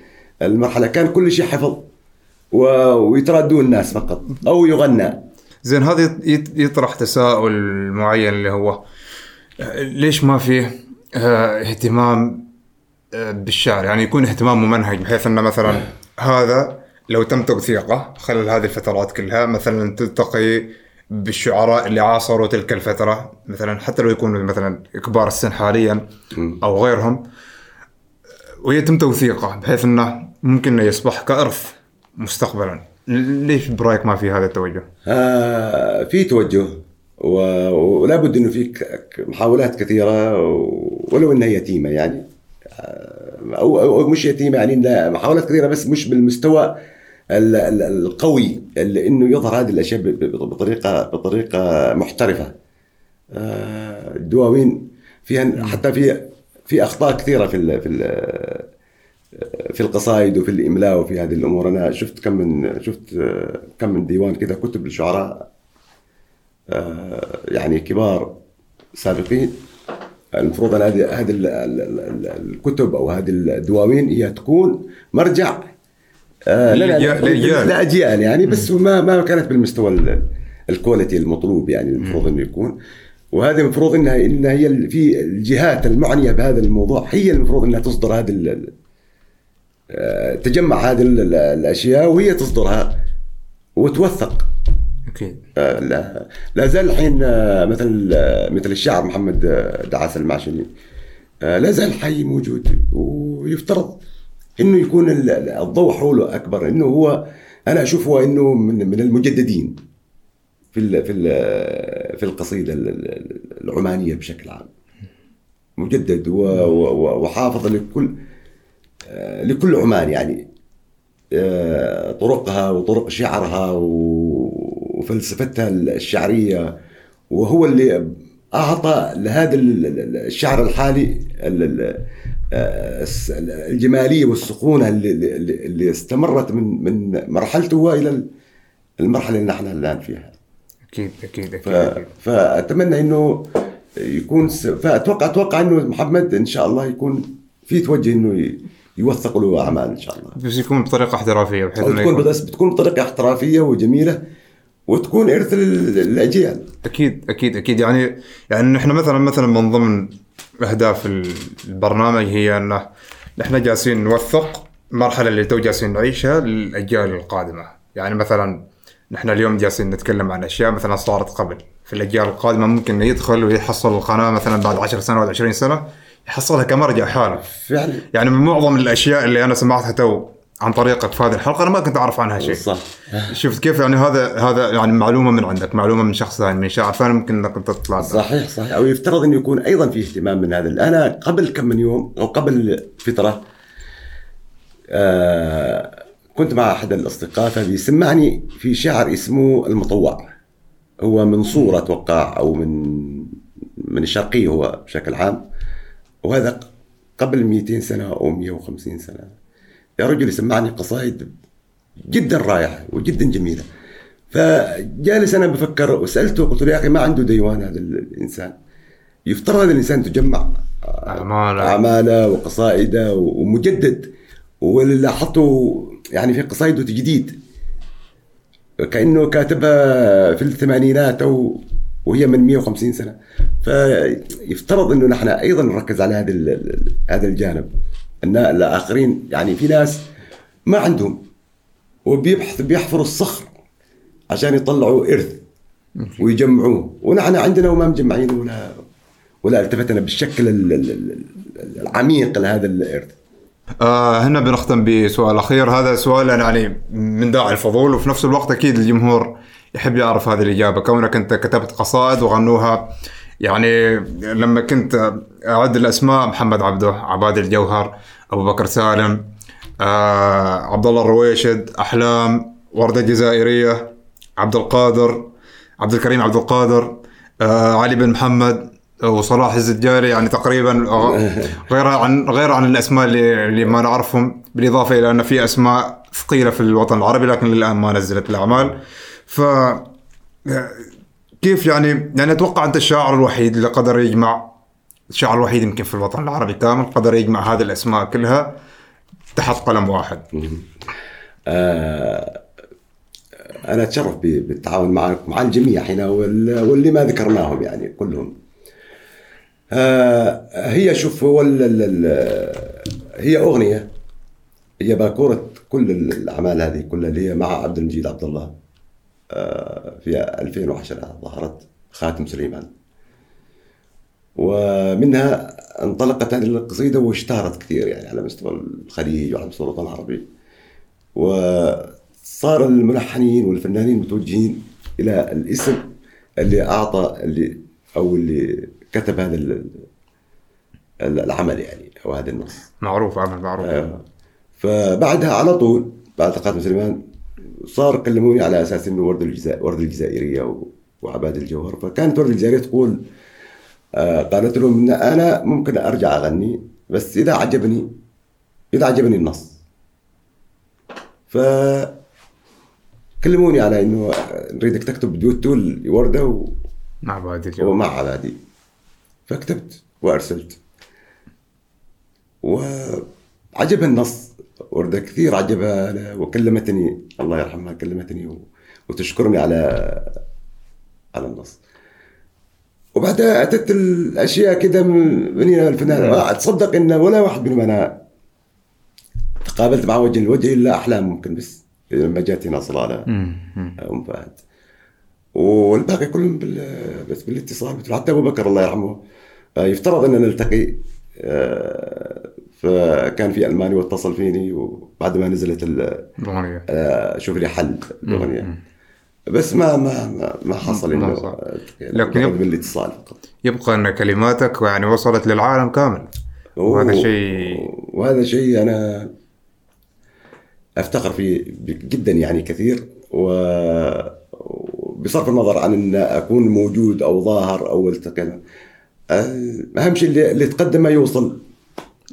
المرحلة كان كل شيء حفظ و- ويتردون الناس فقط أو يغنى. زين هذا يطرح تساؤل معين اللي هو ليش ما في آه، اهتمام آه، بالشعر؟ يعني يكون اهتمام ممنهج بحيث إنه مثلا هذا لو تم توثيقه خلال هذه الفترات كلها مثلا تلتقي بالشعراء اللي عاصروا تلك الفترة مثلا حتى لو يكونوا مثلا كبار السن حاليا أو غيرهم ويتم توثيقه بحيث إنه ممكن انه يصبح كإرث مستقبلا. ليش برأيك ما في هذا التوجه؟ آه في توجه و- ولا بد إنه في محاولات كثيرة و- ولو إنها يتيمة يعني. آه، أو أو مش يتيمة يعني محاولات كثيرة بس مش بالمستوى ال- ال- القوي اللي إنه يظهر هذه الأشياء بطريقه بطريقة محترفة. آه، الدواوين فيها حتى في في أخطاء كثيرة في ال في ال في القصائد وفي الإملاء وفي هذه الأمور. أنا شفت كم من شفت آه، كم من ديوان كذا كتب للشعراء آه، يعني كبار سابقين. المفروض أن هذه هذه ال- ال- ال- الكتب أو هذه الدواوين هي تكون مرجع آه، لا-. لاجيال يعني بس ما ما كانت بالمستوى ال- الكواليتي المطلوب يعني المفروض إنه يكون. وهذه المفروض إنها إنها هي في الجهات المعنية بهذا الموضوع هي المفروض إنها تصدر هذه آه، تجمع هذه ال- ال- الأشياء وهي تصدرها وتوثق. أكيد آه، لا, لا زال الحين مثل مثل الشاعر محمد دعاس المعشني. آه، لا زال حي موجود ويفترض. إنه يكون ال- ال- الضوء حوله أكبر. إنه هو أنا أشوفه إنه من من المجددين في في في القصيدة ال- ال- العمانية بشكل عام. مجدد وحافظ لكل آه، لكل عمان يعني. آه، طرقها وطرق شعرها وفلسفتها الشعرية. وهو اللي أعطى لهذا ال- ال- الشعر الحالي ال- ال- الس- الجمالية والسخونة اللي, اللي استمرت من من مرحلته إلى المرحلة اللي نحن الآن فيها أكيد أكيد. أكيد, أكيد. فأتمنى إنه يكون س... فأتوقع أتوقع إنه محمد إن شاء الله يكون في توجه إنه ي... يوثق له أعمال إن شاء الله بس يكون بطريقة احترافية بحيث إنه تكون بس بتكون بطريقة احترافية وجميلة وتكون إرث لل- للأجيال أكيد أكيد أكيد يعني يعني نحن مثلا مثلا من ضمن أهداف البرنامج هي انه نحن جالسين نوثق المرحله اللي تو جالسين نعيشها للأجيال القادمة. يعني مثلا نحن اليوم جالسين نتكلم عن أشياء مثلا صارت قبل. في الأجيال القادمة ممكن يدخل ويحصل القناة مثلا بعد 10 سنوات 20 سنة يحصلها كمرجع حالة. فعلا. يعني من معظم الأشياء اللي أنا سمعتها تو عن طريقك في هذه الحلقة. أنا ما كنت أعرف عنها شيء. صح شفت كيف يعني هذا هذا يعني معلومة من عندك معلومة من شخص ثاني من شاعر ثاني ممكن إنك أنت تطلع صحيح صحيح. أو يفترض إنه يكون أيضا في اهتمام من هذا. أنا قبل كم من يوم أو قبل فترة آه كنت مع أحد الأصدقاء فبيسمعني في شاعر اسمه المطوع. هو من صورة أتوقع أو من من الشرقية هو بشكل عام وهذا قبل 200 سنة أو 150 سنة. يا رجل يسمعني قصائد جدا رائعة وجدا جميلة. فجالس أنا بفكر وسألته قلت له يا أخي ما عنده ديوان هذا الإنسان. يفترض هذا الإنسان تجمع اعمال أعماله وقصائده ومجدد واللي لاحظته يعني في قصائده تجديد كأنه كاتبها في الثمانينات أو وهي من 150 سنة. فيفترض إنه نحن أيضا نركز على هذا هذا الجانب. أن الآخرين يعني في ناس ما عندهم وبيبحث بيحفروا الصخر عشان يطلعوا إرث ويجمعوه. ونحن عندنا وما مجمعين ولا ولا التفتنا بالشكل ال- ال- ال- العميق لهذا الإرث. آه هنا بنختم بسؤال أخير. هذا سؤال يعني من داعي الفضول وفي نفس الوقت أكيد الجمهور يحب يعرف هذه الإجابة. كونك أنت كتبت قصائد وغنوها يعني لما كنت أعد الأسماء محمد عبده عباد الجوهر أبو بكر سالم آه عبد الله الرويشد أحلام وردة جزائرية عبد القادر عبد الكريم عبد القادر آه علي بن محمد وصلاح الزجاري يعني تقريبا غير عن غير عن الأسماء اللي, اللي ما نعرفهم بالإضافة إلى أن في أسماء ثقيلة في الوطن العربي لكن للآن ما نزلت الأعمال. ف كيف يعني؟ يعني أتوقع أنت الشاعر الوحيد اللي قدر يجمع الشاعر الوحيد يمكن في الوطن العربي كامل قدر يجمع هذه الأسماء كلها تحت قلم واحد. آه، أنا أتشرف بالتعاون معك مع الجميع هنا وال- واللي ما ذكرناهم يعني كلهم. آه، هي شوف هو هي أغنية هي باكورة كل الأعمال هذه كلها اللي هي مع عبد المجيد عبد الله. في 2010 ظهرت خاتم سليمان. ومنها انطلقت هذه القصيدة واشتهرت كثير يعني على مستوى الخليج وعلى مستوى الوطن العربي. وصار الملحنين والفنانين متوجهين إلى الاسم اللي أعطى اللي أو اللي كتب هذا ال- ال- العمل يعني أو هذا النص. معروف عمل معروف. آه. فبعدها على طول بعد قاتل سليمان صار كلموني على أساس إنه ورد الجزائر ورد الجزائرية وعباد الجوهر. فكانت ورد الجزائرية تقول آه قالت لهم إن أنا ممكن أرجع أغني بس إذا عجبني إذا عجبني النص. ف كلموني على إنه نريدك تكتب دويتو لورده و- مع بعد الجو ومع عبادي. فكتبت وأرسلت. وعجبها النص. وردة كثير عجبها أنا وكلمتني الله يرحمها كلمتني. وتشكرني على على النص. وبعدها أتت الأشياء كده من هنا الفنان. ما تصدق إن ولا واحد منهم أنا تقابلت معه وجه لوجه إلا أحلام ممكن بس لما جات هنا صلاله أم فهد. والباقي كلهم بال... بس بالاتصال حتى أبو بكر الله يرحمه آه، يفترض ان نلتقي آه، فكان في ألماني واتصل فيني وبعد ما نزلت ال- الأغنية. آه، شوف لي حل الأغنية. بس ما ما ما, حصل إنه صار. لكن لكن يب- بالاتصال فقط. يبقى أن كلماتك يعني وصلت للعالم كامل. وهذا شيء وهذا شيء أنا أفتخر فيه جدا يعني كثير. و بصرف النظر عن أن أكون موجود أو ظاهر أو التقي. آه، أهم شيء اللي, اللي تقدم ما يوصل.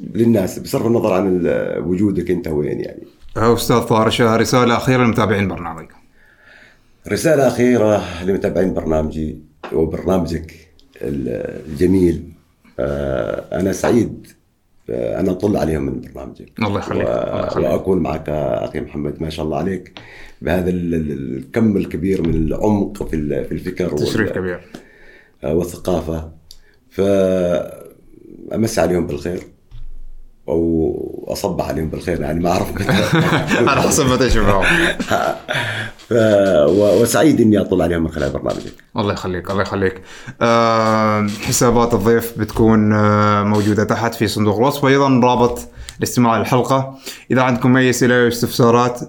للناس بصرف النظر عن وجودك انت وين يعني. أستاذ طاهر شاه رسالة أخيرة لمتابعين برنامج رسالة أخيرة لمتابعين برنامجي وبرنامجك الجميل. آه، أنا سعيد آه، أنا أطل عليهم من برنامجك. الله يخليك، و... وأكون معك أخي محمد ما شاء الله عليك بهذا ال- ال- الكم الكبير من العمق في ال- في الفكر تشريف وال- كبير. آه، والثقافة. فأمسي عليهم بالخير. أو أصبح عليهم بالخير يعني ما متى على حسب ما تشوفه ف... وسعيد إني أطل عليهم من خلال برنامجك الله يخليك الله يخليك. آه حسابات الضيف بتكون موجودة تحت في صندوق الوصف وأيضا رابط الاستماع للحلقة إذا عندكم أي أسئلة أو استفسارات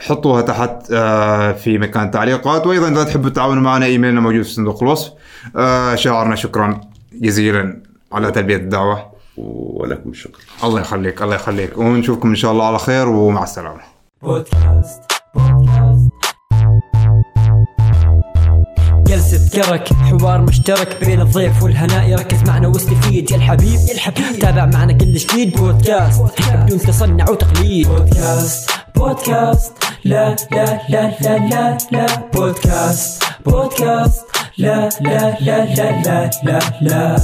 حطوها تحت آه في مكان التعليقات وأيضا إذا تحبوا تتعاونوا معنا إيميلنا موجود في صندوق الوصف. آه شاعرنا شكرا جزيلا على تلبية الدعوة. ولكم الشكر. الله يخليك الله يخليك. ونشوفكم إن شاء الله على خير ومع السلامة. بودكاست بودكاست. جلسة كرك حوار مشترك بين الضيف والهناء. يركز معنا واستفيد يا الحبيب يا الحبيب. تابع معنا كل جديد. بودكاست بدون تصنع وتقليد. بودكاست بودكاست. لا لا لا لا لا لا. بودكاست بودكاست. لا لا لا لا لا لا لا.